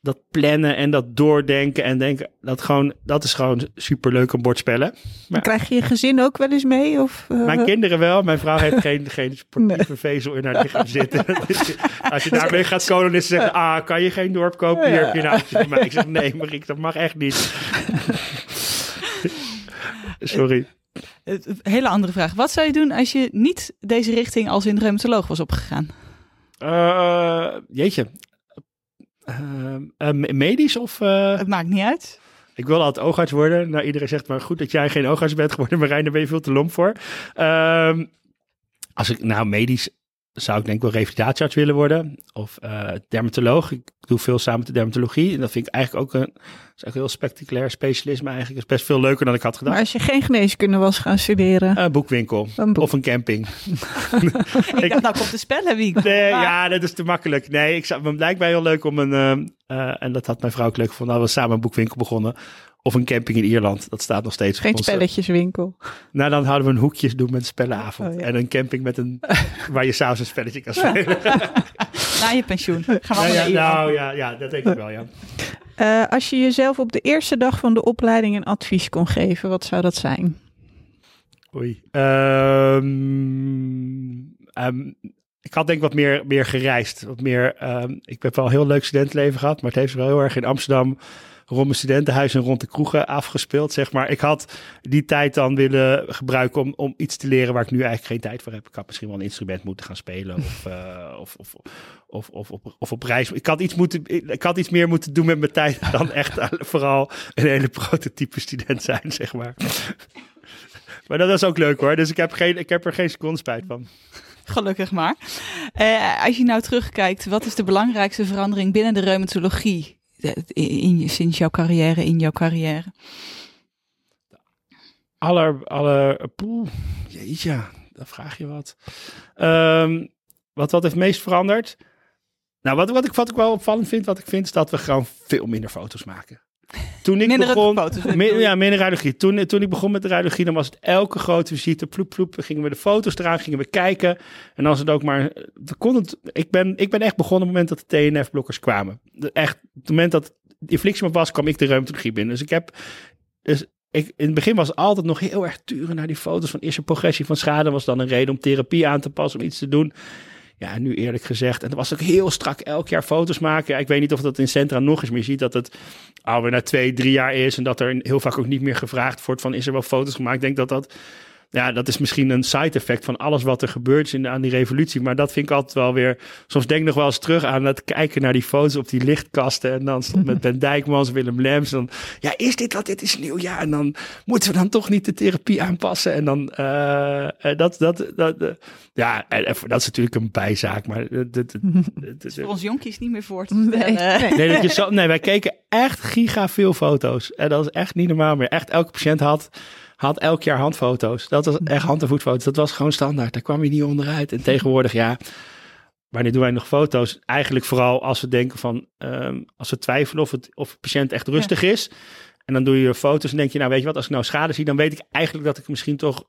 dat plannen en dat doordenken en denken. Dat, gewoon, dat is gewoon super leuk om bordspellen. Maar, krijg je je gezin ook wel eens mee? Of, uh... Mijn kinderen wel. Mijn vrouw heeft geen, geen sportieve nee. vezel in haar lichaam zitten. Als je daarmee gaat kolonisten zeggen, ah, kan je geen dorp kopen? Hier heb je nou van mij. Ik zeg, nee, Mariek, dat mag echt niet. Sorry. Een hele andere vraag. Wat zou je doen als je niet deze richting als in reumatoloog was opgegaan? Uh, jeetje. Uh, medisch of... Uh... Het maakt niet uit. Ik wil altijd oogarts worden. Nou, iedereen zegt maar goed dat jij geen oogarts bent geworden. Marijn, daar ben je veel te lomp voor. Uh, als ik nou medisch zou ik denk wel revalidatiearts willen worden. Of uh, dermatoloog. Ik doe veel samen met de dermatologie. En dat vind ik eigenlijk ook een, is een heel spectaculair specialisme eigenlijk. is best veel leuker dan ik had gedacht. Maar als je geen geneeskunde was gaan studeren? Een boekwinkel. Een boek. Of een camping. ik dacht, nou komt de spellenwinkel. Nee, ja, dat is te makkelijk. Nee, ik zou, het lijkt mij heel leuk om een... Uh, uh, en dat had mijn vrouw ook leuk gevonden. Nou, we samen een boekwinkel begonnen. Of een camping in Ierland. Dat staat nog steeds. Geen spelletjeswinkel. Nou, dan houden we een hoekjes doen met spellenavond. Oh, ja. En een camping met een, waar je s'avonds een spelletje kan spelen. Na je pensioen. Gaan we ja, ja, nou ja, ja, dat denk ik wel, ja. Uh, als je jezelf op de eerste dag van de opleiding een advies kon geven, wat zou dat zijn? Oei. Um, um, ik had denk ik wat meer, meer gereisd. Wat meer, um, ik heb wel een heel leuk studentenleven gehad, maar het heeft wel heel erg in Amsterdam rond mijn studentenhuis en rond de kroegen afgespeeld, zeg maar. Ik had die tijd dan willen gebruiken om, om iets te leren waar ik nu eigenlijk geen tijd voor heb. Ik had misschien wel een instrument moeten gaan spelen of, uh, of, of, of, of, of, op reis. Ik had, iets moeten, ik had iets meer moeten doen met mijn tijd dan echt vooral een hele prototype student zijn, zeg maar. Maar dat is ook leuk hoor. Dus ik heb, geen, ik heb er geen seconde spijt van. Gelukkig maar. Uh, als je nou terugkijkt, wat is de belangrijkste verandering binnen de reumatologie in, sinds jouw carrière, in jouw carrière? Aller, aller, poeh, jeetje, dan vraag je wat. Um, wat, wat heeft meest veranderd? Nou, wat, wat, ik, wat ik wel opvallend vind, wat ik vind, is dat we gewoon veel minder foto's maken. Toen ik minder begon, foto's, ja, minder radiologie. Toen, toen ik begon met de radiologie, dan was het elke grote visite, ploep, ploep, gingen we de foto's eraan, gingen we kijken. En als het ook maar, kon het, ik ben, ik ben echt begonnen op het moment dat de TNF-blokkers kwamen. Echt, op het moment dat die inflictiemap was, kwam ik de reumatologie binnen. Dus ik heb, dus ik, in het begin was het altijd nog heel erg turen naar die foto's van eerste progressie van schade. Was dan een reden om therapie aan te passen, om iets te doen. Ja, nu eerlijk gezegd. En dat was ook heel strak elk jaar foto's maken. Ik weet niet of dat in Centra nog maar je ziet dat het alweer na twee, drie jaar is. En dat er heel vaak ook niet meer gevraagd wordt van is er wel foto's gemaakt. Ik denk dat dat ja, dat is misschien een side effect van alles wat er gebeurt is in, aan die revolutie. Maar dat vind ik altijd wel weer. Soms denk ik nog wel eens terug aan het kijken naar die foto's op die lichtkasten. En dan stond met Ben Dijkmans, Willem Lems. Dan, ja, is dit wat? Dit is nieuw. Ja, en dan moeten we dan toch niet de therapie aanpassen. En dan, uh, dat, dat, dat, uh, ja, dat is natuurlijk een bijzaak. Maar voor ons jonkies niet meer voor te stellen. Nee, nee. dat je zo, nee, wij keken echt giga veel foto's. En dat is echt niet normaal meer. Echt elke patiënt had had elk jaar handfoto's. Dat was echt hand- en voetfoto's. Dat was gewoon standaard. Daar kwam je niet onderuit. En tegenwoordig, ja, wanneer doen wij nog foto's? Eigenlijk vooral als we denken van, um, als we twijfelen of, het, of de patiënt echt rustig is. En dan doe je foto's en denk je, nou weet je wat, als ik nou schade zie, dan weet ik eigenlijk dat ik misschien toch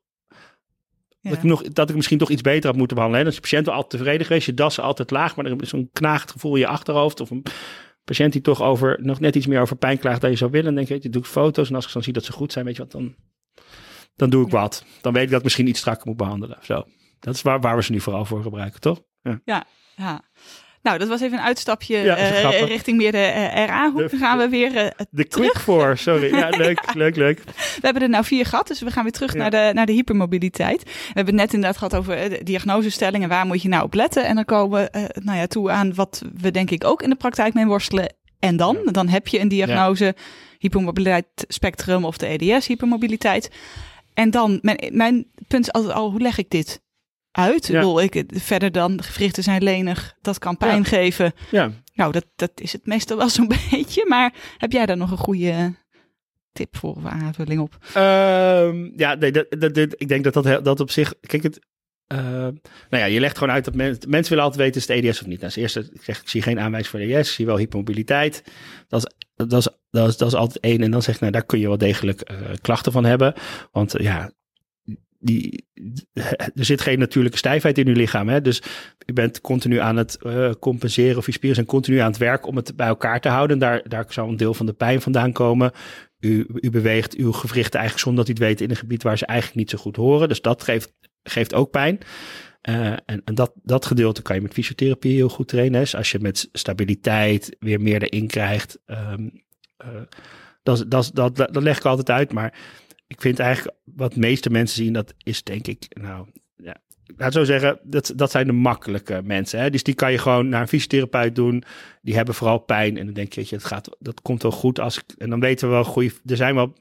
Dat, ik nog, dat ik misschien toch iets beter had moeten behandelen. En als je patiënt wel altijd tevreden geweest, je das altijd laag, maar er is zo'n knaagd gevoel in je achterhoofd. Of een patiënt die toch over, nog net iets meer over pijn klaagt dan je zou willen. Dan denk je, je doet foto's en als ik dan zie dat ze goed zijn, weet je wat, dan dan doe ik wat. Dan weet ik dat ik misschien iets strakker moet behandelen. Zo. Dat is waar, waar we ze nu vooral voor gebruiken, toch? Ja, ja. ja. Nou, dat was even een uitstapje ja, uh, richting meer de uh, RA-hoek. Dan gaan we weer uh, De quick voor, sorry. Ja, leuk, leuk, leuk. We hebben er nou vier gehad, dus we gaan weer terug ja. naar, de, naar de hypermobiliteit. We hebben net inderdaad gehad over de diagnosestellingen. Waar moet je nou op letten? En dan komen we nou ja, toe aan wat we denk ik ook in de praktijk mee worstelen. En dan? Dan heb je een diagnose, hypermobiliteit spectrum of de EDS, hypermobiliteit. En dan, mijn, mijn punt is altijd al, hoe leg ik dit uit? Ja. Bedoel, ik, verder dan, gewrichten zijn lenig, dat kan pijn Ja. geven. Ja, Nou, dat, dat is het meestal wel zo'n beetje. Maar heb jij daar nog een goede tip voor of aanvulling op? Ehm, ja nee, dat, dat, dat- ik denk dat dat, dat op zich. Kijk, het. Eh, nou ja, je legt gewoon uit dat men, mensen willen altijd weten: is het EDS of niet? Nou, als eerste, ik zeg, ik zie geen aanwijzing voor EDS, zie wel hypermobiliteit. Dat is, dat is, dat is, dat is altijd één. En dan zeg ik, nou, daar kun je wel degelijk eh, klachten van hebben. Want eh, ja, die, er zit geen natuurlijke stijfheid in uw lichaam. Hè? Dus je bent continu aan het compenseren of je spieren zijn continu aan het werk om het bij elkaar te houden. Daar, daar zou een deel van de pijn vandaan komen. U, u beweegt uw gewrichten eigenlijk zonder dat u het weet in een gebied waar ze eigenlijk niet zo goed horen. Dus dat geeft, geeft ook pijn. Eh, en en dat, dat gedeelte kan je met fysiotherapie heel goed trainen. Dus als je met stabiliteit weer meer erin krijgt. eh, dat, dat, dat, dat leg ik altijd uit. Maar ik vind eigenlijk wat de meeste mensen zien, dat is denk ik, nou, ja, laat zo zeggen, dat, dat zijn de makkelijke mensen. Hè? Dus die kan je gewoon naar een fysiotherapeut doen. Die hebben vooral pijn. En dan denk je, weet het gaat, dat komt wel goed. Als ik, en dan weten we wel, goede, er zijn wel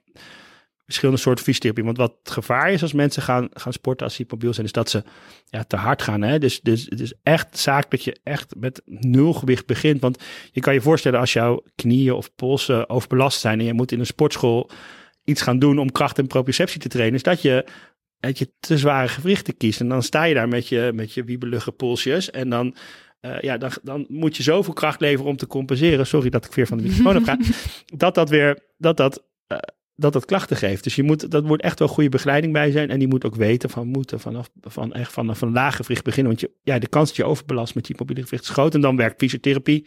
verschillende soorten fysiotherapie. Want wat het gevaar is als mensen gaan, gaan sporten als ze hypermobiel zijn, is dat ze ja, te hard gaan. Hè? Dus, dus het is echt zaak dat je echt met nul gewicht begint. Want je kan je voorstellen als jouw knieën of polsen overbelast zijn en je moet in een sportschool iets gaan doen om kracht en proprioceptie te trainen, is dat je, dat je te zware gewrichten kiest. En dan sta je daar met je, met je wiebelige polsjes en dan, eh, ja, dan, dan moet je zoveel kracht leveren om te compenseren. Sorry dat ik weer van de microfoon heb gaan. Dat dat weer, dat dat, eh, dat dat klachten geeft. Dus je moet, dat moet echt wel goede begeleiding bij zijn. En die moet ook weten van moeten vanaf van echt vanaf een laag gewricht beginnen. Want je, ja, de kans dat je overbelast met je mobiele gewricht is groot. En dan werkt fysiotherapie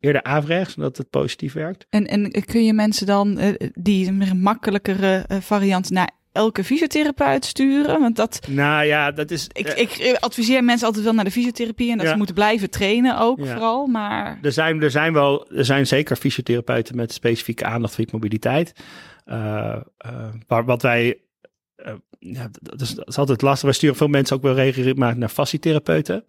eerder averechts, zodat het positief werkt. En, en kun je mensen dan eh, die een makkelijkere eh, variant naar elke fysiotherapeut sturen? Want dat, Nou ja, dat is... ik, eh, ik adviseer mensen altijd wel naar de fysiotherapie en dat Ja. ze moeten blijven trainen ook Ja. vooral. Maar Er zijn, er zijn wel, er zijn zeker fysiotherapeuten met specifieke aandacht voor hypermobiliteit. Eh, eh, maar wat wij, eh, ja, dat is, dat altijd lastig. Wij sturen veel mensen ook wel regelmatig naar fascietherapeuten.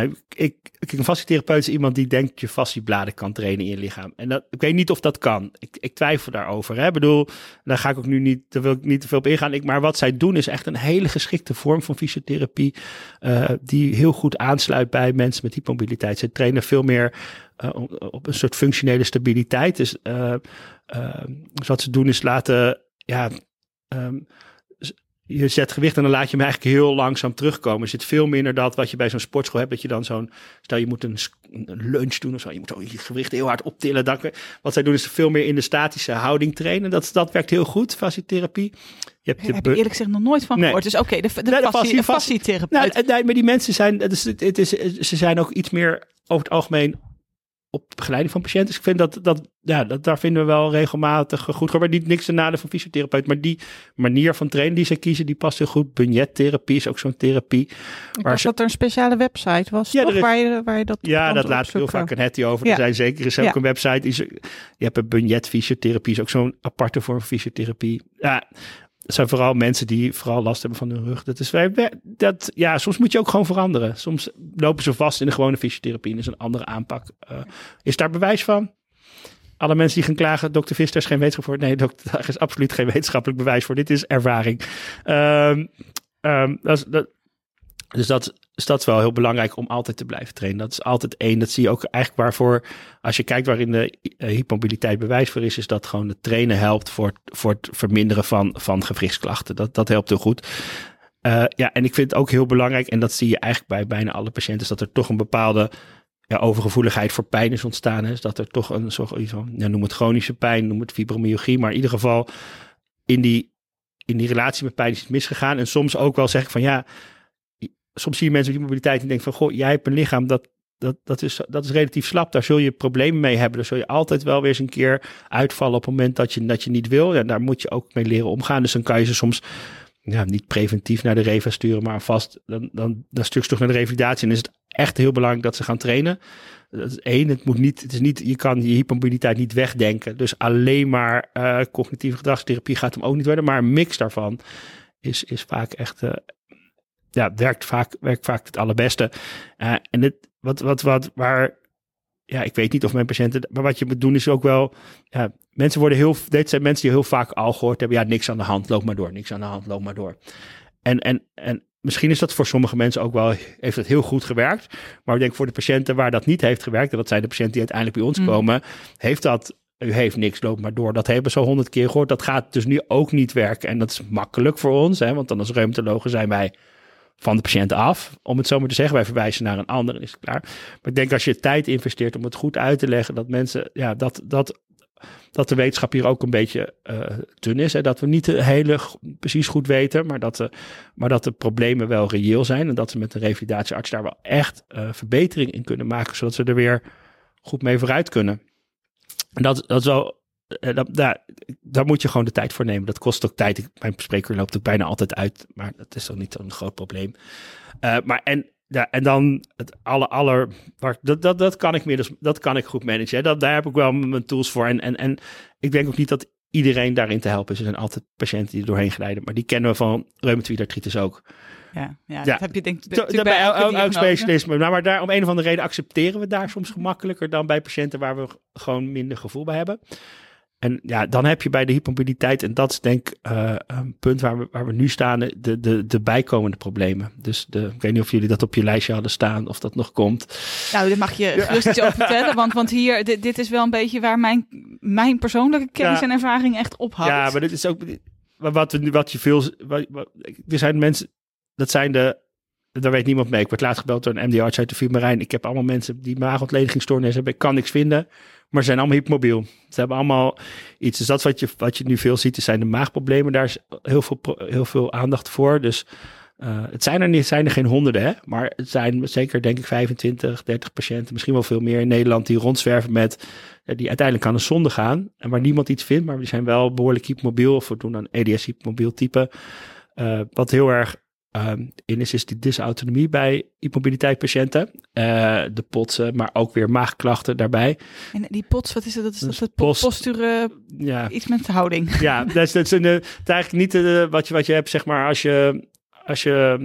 Ik, ik, een fascietherapeut is iemand die denkt dat je fasciebladen kan trainen in je lichaam. En dat, ik weet niet of dat kan. Ik, ik twijfel daarover. Hè. Ik bedoel, daar ga ik ook nu niet, daar wil ik niet te veel op ingaan. Ik, maar wat zij doen is echt een hele geschikte vorm van fysiotherapie. eh, die heel goed aansluit bij mensen met hypermobiliteit. Ze trainen veel meer eh, op- een soort functionele stabiliteit. Dus eh, dus wat ze doen is laten, ja, ehm, je zet gewicht en dan laat je hem eigenlijk heel langzaam terugkomen. Er zit veel minder dat wat je bij zo'n sportschool hebt, dat je dan zo'n, stel je moet een, lunch doen of zo, je moet je gewicht heel hard optillen. Dan, wat zij doen is veel meer in de statische houding trainen. Dat, dat werkt heel goed, fascietherapie. Je hebt daar heb ik eerlijk gezegd nog nooit van Nee. gehoord. Dus oké, de, de, Nee, de fascie- fascie- de fascie- fascietherapeut. Nou, nee, maar die mensen zijn, het is, het is, ze zijn ook iets meer over het algemeen op begeleiding van patiënten. Dus ik vind dat, dat, ja, dat daar vinden we wel regelmatig goed. Maar niet niks te nadeel van fysiotherapeut. Maar die manier van trainen die ze kiezen, die past heel goed. Budgettherapie is ook zo'n therapie. Maar ze- dat er een speciale website was, Ja, toch? is- waar, je, waar je dat Ja, dat laat ik heel vaak een hetty over. Ja. Er zijn zeker is ook Ja. een website. Die ze, je hebt een budgetfysiotherapie, is ook zo'n aparte vorm van fysiotherapie. Ja, het zijn vooral mensen die vooral last hebben van hun rug. Dat is wij, dat, ja, soms moet je ook gewoon veranderen. Soms lopen ze vast in de gewone fysiotherapie. Is een andere aanpak. Eh, is daar bewijs van? Alle mensen die gaan klagen, dokter Visser is geen wetenschap voor. Nee, dokter, daar is absoluut geen wetenschappelijk bewijs voor. Dit is ervaring. Is, dat, dus dat, is dat wel heel belangrijk om altijd te blijven trainen. Dat is altijd één. Dat zie je ook eigenlijk waarvoor, als je kijkt waarin de eh, hypermobiliteit bewijs voor is, is dat gewoon het trainen helpt voor, voor het verminderen van, van gewrichtsklachten. Dat, dat helpt heel goed. Eh, ja, en ik vind het ook heel belangrijk, en dat zie je eigenlijk bij bijna alle patiënten, is dat er toch een bepaalde ja, overgevoeligheid voor pijn is ontstaan. Is dat er toch een soort, ja, noem het chronische pijn, noem het fibromyalgie, maar in ieder geval in die, in die relatie met pijn is het misgegaan. En soms ook wel zeg ik van ja, soms zie je mensen met mobiliteit die denken van, goh, jij hebt een lichaam dat, dat, dat, is, dat is relatief slap. Daar zul je problemen mee hebben. Daar zul je altijd wel weer eens een keer uitvallen op het moment dat je, dat je niet wil. Ja, daar moet je ook mee leren omgaan. Dus dan kan je ze soms ja, niet preventief naar de reva sturen, maar vast, dan, dan, dan ze toch naar de revalidatie. En is het echt heel belangrijk dat ze gaan trainen. Dat is één, het moet niet, het is niet, je kan je hypermobiliteit niet wegdenken. Dus alleen maar eh, cognitieve gedragstherapie gaat hem ook niet worden. Maar een mix daarvan is, is vaak echt, eh, ja, werkt vaak, werkt vaak het allerbeste. Eh, en dit, wat, wat, wat, waar, ja, ik weet niet of mijn patiënten, maar wat je moet doen is ook wel, ja, mensen worden heel, dit zijn mensen die heel vaak al gehoord hebben, ja, niks aan de hand, loop maar door, niks aan de hand, loop maar door. En, en, en misschien is dat voor sommige mensen ook wel, heeft het heel goed gewerkt. Maar ik denk voor de patiënten waar dat niet heeft gewerkt, en dat zijn de patiënten die uiteindelijk bij ons Mm. komen, heeft dat, u heeft niks, loop maar door. Dat hebben ze al honderd keer gehoord. Dat gaat dus nu ook niet werken. En dat is makkelijk voor ons, hè, want dan als reumatologen zijn wij van de patiënt af, om het zo maar te zeggen. Wij verwijzen naar een ander is klaar. Maar ik denk als je tijd investeert om het goed uit te leggen, dat mensen, ja, dat, dat, dat de wetenschap hier ook een beetje eh dun is. Hè? Dat we niet de hele precies goed weten, maar dat, de, maar dat de problemen wel reëel zijn. En dat we met de revalidatiearts daar wel echt eh, verbetering in kunnen maken, zodat ze er weer goed mee vooruit kunnen. En dat, dat is wel. Dat, daar, daar moet je gewoon de tijd voor nemen. Dat kost ook tijd. Ik, mijn spreker loopt ook bijna altijd uit. Maar dat is toch niet zo'n groot probleem. Eh, maar en, ja, en dan het aller, aller dat, dat, dat kan ik meer, dus dat kan ik goed managen. hè. Dat, daar heb ik wel mijn tools voor. En, en, en ik denk ook niet dat iedereen daarin te helpen is. Er zijn altijd patiënten die er doorheen glijden. Maar die kennen we van reumatoïde artritis ook. Ja, ja, Ja. dat heb je denk ik bij elk, specialisme. Nou, maar daar, om een of andere reden accepteren we daar soms gemakkelijker dan bij patiënten waar we gewoon minder gevoel bij hebben. En ja, dan heb je bij de hypermobiliteit, en dat is denk ik eh, een punt waar we, waar we nu staan, de, de, de bijkomende problemen. Dus de, ik weet niet of jullie dat op je lijstje hadden staan, of dat nog komt. Nou, daar mag je gerust iets over vertellen. Want, want hier, dit, dit is wel een beetje waar mijn, mijn persoonlijke kennis Ja. en ervaring echt ophoudt. Ja, maar dit is ook maar wat, we, nu- wat je veel. Wat, wat- er zijn mensen, dat zijn de. Daar weet niemand mee. Ik word laatst gebeld door een MD-arts uit de Vuurmarijn. Ik heb allemaal mensen die maagontledigingstoornis hebben. Ik kan niks vinden, maar zijn allemaal hypermobiel. Ze hebben allemaal iets. Dus dat is wat je, wat je nu veel ziet, zijn de maagproblemen. Daar is heel veel, heel veel aandacht voor. Dus Uh, het zijn er, niet, zijn er geen honderden, hè? maar het zijn zeker denk ik 25, 30 patiënten, misschien wel veel meer in Nederland die rondzwerven met, die uiteindelijk aan de zonde gaan en waar niemand iets vindt, maar die zijn wel behoorlijk hypermobiel of we doen een EDS hypermobiel type. Uh, wat heel erg um, in is, die dysautonomie bij hypermobiliteitspatiënten. de potsen, maar ook weer maagklachten daarbij. En die pots, wat is het? Dat is dat het post, posturen, ja. iets met de houding. Ja, dat is, dat is, een, het is eigenlijk niet wat, je, wat je hebt, zeg maar, als je als je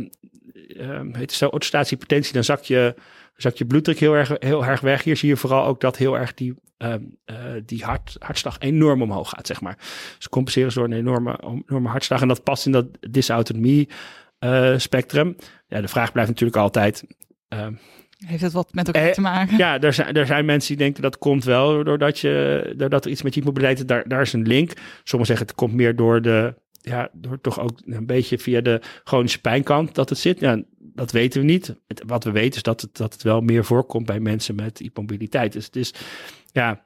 uh, heet het zo, autostaatiehypertensie, dan zakt je, zakt je bloeddruk heel erg, heel erg weg. Hier zie je vooral ook dat heel erg die, uh, die hart, hartslag enorm omhoog gaat, zeg maar. Dus compenseren ze door een enorme, enorme hartslag. En dat past in dat dysautonomie uh, spectrum. Ja, de vraag blijft natuurlijk altijd... Uh, heeft het wat met elkaar te maken? Ja, er zijn, er zijn mensen die denken dat komt wel doordat, je, doordat er iets met je mobiliteit daar, daar is een link. Sommigen zeggen het komt meer door de ja, door toch ook een beetje via de chronische pijnkant dat het zit. Ja, dat weten we niet. Het, wat we weten is dat het, dat het wel meer voorkomt bij mensen met immobiliteit. Dus het is, ja,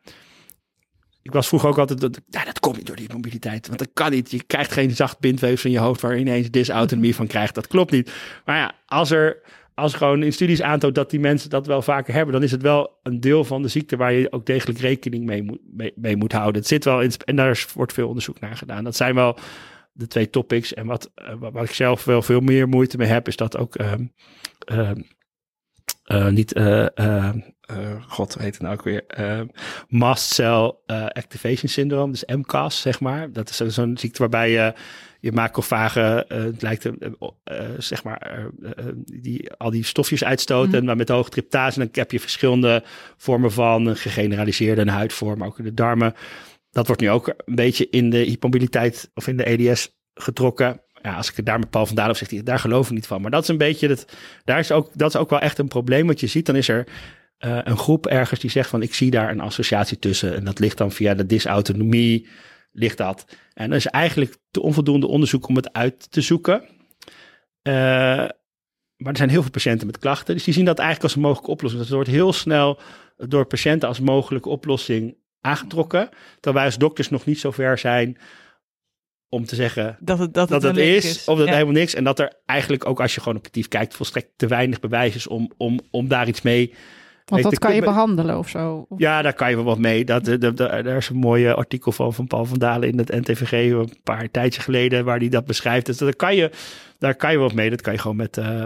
ik was vroeger ook altijd, dat, ja, dat komt niet door die mobiliteit. Want dat kan niet. Je krijgt geen zacht bindweefsel in je hoofd waar je ineens dysautonomie van krijgt. Dat klopt niet. Maar ja, als er, als gewoon in studies aantoont dat die mensen dat wel vaker hebben, dan is het wel een deel van de ziekte waar je ook degelijk rekening mee moet, mee, mee moet houden. Het zit wel in, en daar wordt veel onderzoek naar gedaan. Dat zijn wel de twee topics. En wat, uh, wat ik zelf wel veel meer moeite mee heb, is dat ook uh, uh, niet, god weet het nou ook weer, mast cell activation syndrome, dus MCAS zeg maar. Dat is zo'n ziekte waarbij je je macrofagen, het lijkt zeg maar, die, al die stofjes uitstoten, mm. maar met hoge tryptase. dan heb je verschillende vormen van een gegeneraliseerde een huidvorm, ook in de darmen dat wordt nu ook een beetje in de hypermobiliteit of in de EDS getrokken. Ja, als ik het daar met Paul van Dalen zeg, hij, daar geloof ik niet van. Maar dat is een beetje, het, daar is ook, dat is ook wel echt een probleem. Wat je ziet, dan is er uh, een groep ergens die zegt van, ik zie daar een associatie tussen. En dat ligt dan via de dysautonomie, ligt dat. En er is eigenlijk te onvoldoende onderzoek om het uit te zoeken. Uh, maar er zijn heel veel patiënten met klachten. Dus die zien dat eigenlijk als een mogelijke oplossing. Dat wordt heel snel door patiënten als mogelijke oplossing aangetrokken. Terwijl wij als dokters nog niet zo ver zijn om te zeggen dat het, dat dat het, is, is, of dat helemaal niks. En dat er eigenlijk ook als je gewoon objectief kijkt, volstrekt te weinig bewijs is om, om, om daar iets mee want dat kan je behandelen of zo? Ja, daar kan je wel wat mee. Dat, dat, er is een mooi artikel van, van Paul van Dalen in het NTVG een paar tijdjes geleden waar hij dat beschrijft. Dus daar kan je, daar kan je wat mee. Dat kan je gewoon met, uh, uh,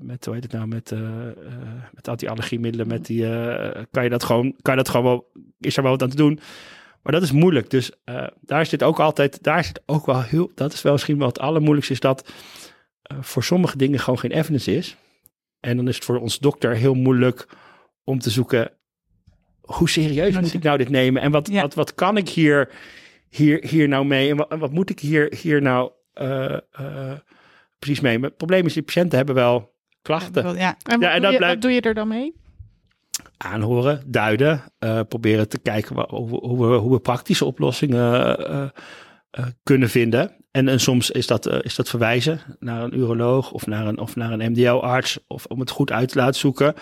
met hoe heet het nou, met, uh, met anti-allergiemiddelen, met die, kan je dat gewoon, kan je dat gewoon wel, is er wel wat aan te doen. Maar dat is moeilijk. Dus daar zit ook altijd, daar zit ook wel heel, dat is wel misschien wel het allermoeilijkste, is dat voor sommige dingen gewoon geen evidence is. En dan is het voor ons dokter heel moeilijk om te zoeken, hoe serieus moet ik nou dit nemen? En wat, wat, wat kan ik hier, hier, hier nou mee? En wat, wat moet ik hier, hier nou uh, uh, precies mee? Maar het probleem is, die patiënten hebben wel klachten. Ja, En, wat, ja, en doe, je, wat doe je er dan mee? Aanhoren, duiden, uh, proberen te kijken hoe, hoe, we, hoe we praktische oplossingen kunnen vinden. En, en soms is dat, uh, is dat verwijzen naar een uroloog of naar een, of naar een MDO-arts. Of om het goed uit te laten zoeken.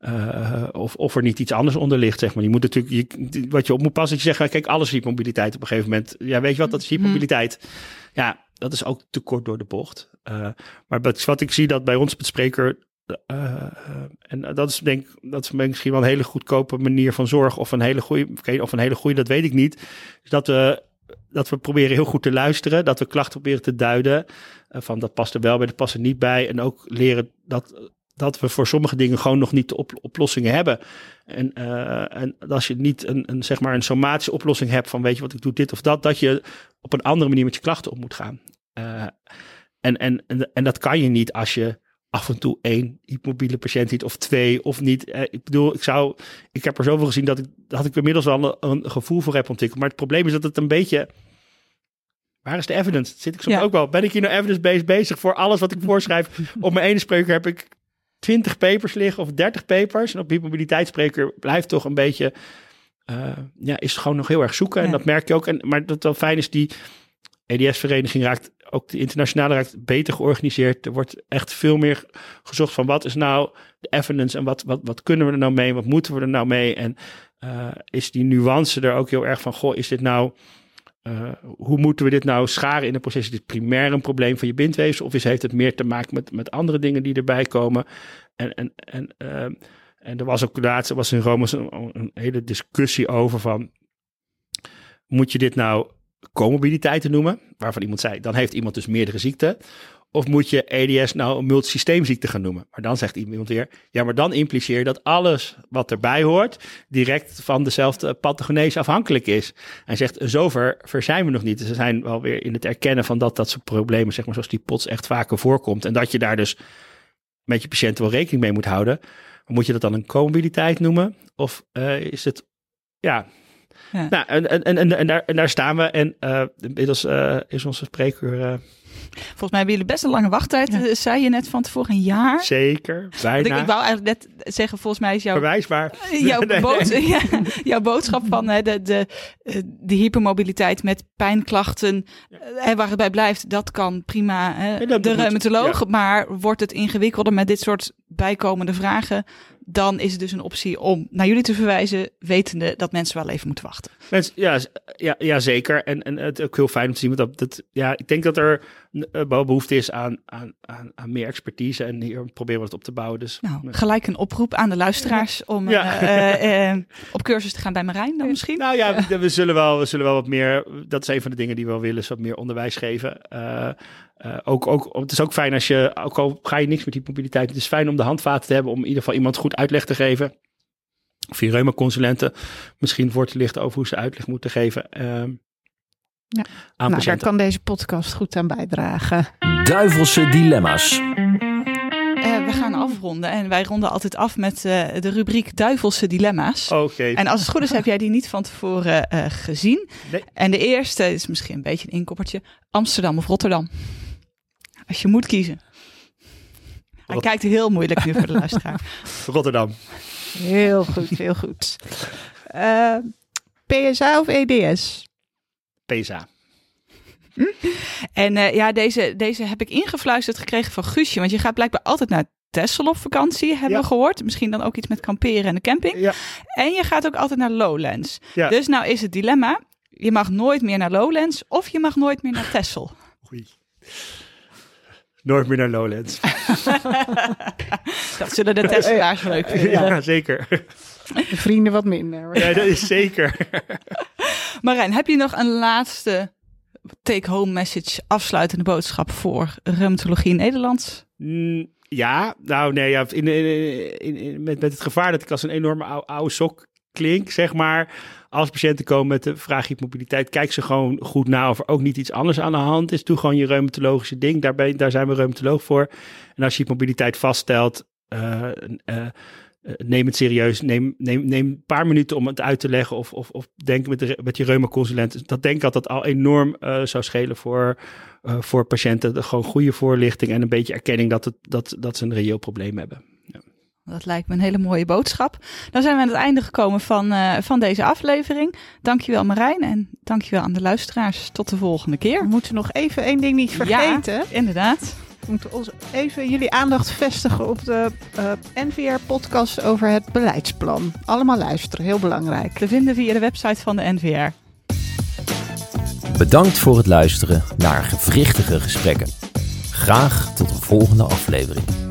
Uh, of, of er niet iets anders onder ligt, zeg maar. Je moet natuurlijk, je, wat je op moet passen, dat je zegt, kijk, alles is hypermobiliteit op een gegeven moment. Ja, weet je wat, dat is mhm. hypermobiliteit. Ja, dat is ook te kort door de bocht. Uh, maar wat ik zie dat bij ons met spreker, uh, en dat is denk dat is misschien wel een hele goedkope manier van zorg, of een hele goede, of een hele goede, dat weet ik niet. Is dat we dat we proberen heel goed te luisteren. Dat we klachten proberen te duiden. Uh, van dat past er wel bij, dat past er niet bij. En ook leren dat, dat we voor sommige dingen gewoon nog niet de op, oplossingen hebben. En, uh, en als je niet een, een, zeg maar een somatische oplossing hebt van weet je wat, ik doe dit of dat. Dat je op een andere manier met je klachten op moet gaan. Uh, en, en, en, en dat kan je niet als je af en toe één hypermobiele patiënt ziet of twee of niet. Eh, ik bedoel, ik zou, ik heb er zoveel gezien dat ik, dat ik inmiddels wel een, gevoel voor heb ontwikkeld. Maar het probleem is dat het een beetje, waar is de evidence? Zit ik soms ook wel, ben ik hier nou evidence-based bezig voor alles wat ik voorschrijf? op mijn ene spreker heb ik 20 papers liggen of 30 papers. En op hypermobiliteitsspreker blijft toch een beetje, uh, ja, is het gewoon nog heel erg zoeken. En dat merk je ook. En, maar dat wel fijn is, die EDS-vereniging raakt ook de internationale raakt beter georganiseerd. Er wordt echt veel meer gezocht van wat is nou de evidence en wat, wat, wat kunnen we er nou mee, wat moeten we er nou mee? En uh, is die nuance er ook heel erg van, goh, is dit nou eh, hoe moeten we dit nou scharen in een proces? Is dit primair een probleem van je bindweefsel? Of is, heeft het meer te maken met, met andere dingen die erbij komen? En, en, en, uh, en er was ook laatst, was in Rome een, een, hele discussie over van, moet je dit nou comorbiditeiten noemen? Waarvan iemand zei, dan heeft iemand dus meerdere ziekten. Of moet je EDS nou een multisysteemziekte gaan noemen? Maar dan zegt iemand weer, ja, maar dan impliceer je dat alles wat erbij hoort, direct van dezelfde pathogenese afhankelijk is. En zegt, zover ver zijn we nog niet. Dus we zijn wel weer in het erkennen van dat dat soort problemen, zeg maar, zoals die pots echt vaker voorkomt. En dat je daar dus met je patiënten wel rekening mee moet houden. Moet je dat dan een comorbiditeit noemen? Of uh, is het, ja. Nou, en, en, en, en, daar, en daar staan we. En uh, inmiddels uh, is onze spreker Volgens mij hebben jullie best een lange wachttijd, ja. zei je net van tevoren, een jaar. Zeker, bijna. Ik, wou eigenlijk net zeggen, volgens mij is jouw... Verwijsbaar. Jouw, nee, bood, nee. Ja, jouw boodschap van hè, de, de, de hypermobiliteit met pijnklachten, ja. waar het bij blijft, dat kan prima hè, dat de reumatoloog. Maar wordt het ingewikkelder met dit soort bijkomende vragen, dan is het dus een optie om naar jullie te verwijzen, wetende dat mensen wel even moeten wachten. Mensen, ja, ja, ja, zeker. En, en het is ook heel fijn om te zien dat, dat ja, ik denk dat er behoefte is aan, aan, aan, aan, meer expertise en hier proberen we het op te bouwen. Dus nou, gelijk een oproep aan de luisteraars om ja. uh, uh, op cursus te gaan bij Marijn dan misschien? Nou ja, we zullen wel, we zullen wel wat meer, dat is een van de dingen die we wel willen, is wat meer onderwijs geven. Ook, ook, het is ook fijn als je, ook al ga je niks met die mobiliteit, het is fijn om de handvaten te hebben om in ieder geval iemand goed uitleg te geven. Of je reumaconsulenten misschien voor te lichten over hoe ze uitleg moeten geven. Ja. aan nou, daar kan deze podcast goed aan bijdragen. Duivelse dilemma's. Uh, we gaan afronden en wij ronden altijd af met uh, de rubriek Duivelse dilemma's. Oké. Okay. En als het goed is, heb jij die niet van tevoren uh, gezien. Nee. En de eerste is misschien een beetje een inkoppertje: Amsterdam of Rotterdam? Als je moet kiezen. Hij Rot kijkt heel moeilijk nu voor de luisteraar. Rotterdam. Heel goed, heel goed. Uh, PSA of EDS? Hm? En uh, ja, deze, deze heb ik ingefluisterd gekregen van Guusje. Want je gaat blijkbaar altijd naar Texel op vakantie, hebben Ja. we gehoord. Misschien dan ook iets met kamperen en de camping. Ja. En je gaat ook altijd naar Lowlands. Ja. Dus nou is het dilemma. Je mag nooit meer naar Lowlands of je mag nooit meer naar Texel. Oei. Nooit meer naar Lowlands. Dat zullen de Tesselaars leuk vinden. ja, zeker. De vrienden wat minder. Ja, dat is zeker. Marijn, heb je nog een laatste take-home message, afsluitende boodschap voor reumatologie in Nederland? Mm, ja, nou nee, ja, in, in, met, met het gevaar dat ik als een enorme oude, sok klink, zeg maar. Als patiënten komen met de vraag hypermobiliteit, kijk ze gewoon goed na of er ook niet iets anders aan de hand is. Doe gewoon je reumatologische ding, daar, daar zijn we reumatoloog voor. En als je hypermobiliteit vaststelt, eh, eh, neem het serieus. Neem, neem, neem een paar minuten om het uit te leggen of, of, of denk met, de, met je reumaconsulent. Dat denk ik dat dat al enorm eh, zou schelen voor, eh, voor patiënten. De- Gewoon goede voorlichting en een beetje erkenning dat, het, dat, dat ze een reëel probleem hebben. Dat lijkt me een hele mooie boodschap. Dan zijn we aan het einde gekomen van, eh, van deze aflevering. Dankjewel Marijn en dankjewel aan de luisteraars. Tot de volgende We keer. moeten nog even één ding niet vergeten. Inderdaad. We moeten ons even jullie aandacht vestigen op de eh, NVR-podcast over het beleidsplan. Allemaal luisteren, heel belangrijk. Te vinden via de website van de NVR. Bedankt voor het luisteren naar gewrichtige gesprekken. Graag tot een volgende aflevering.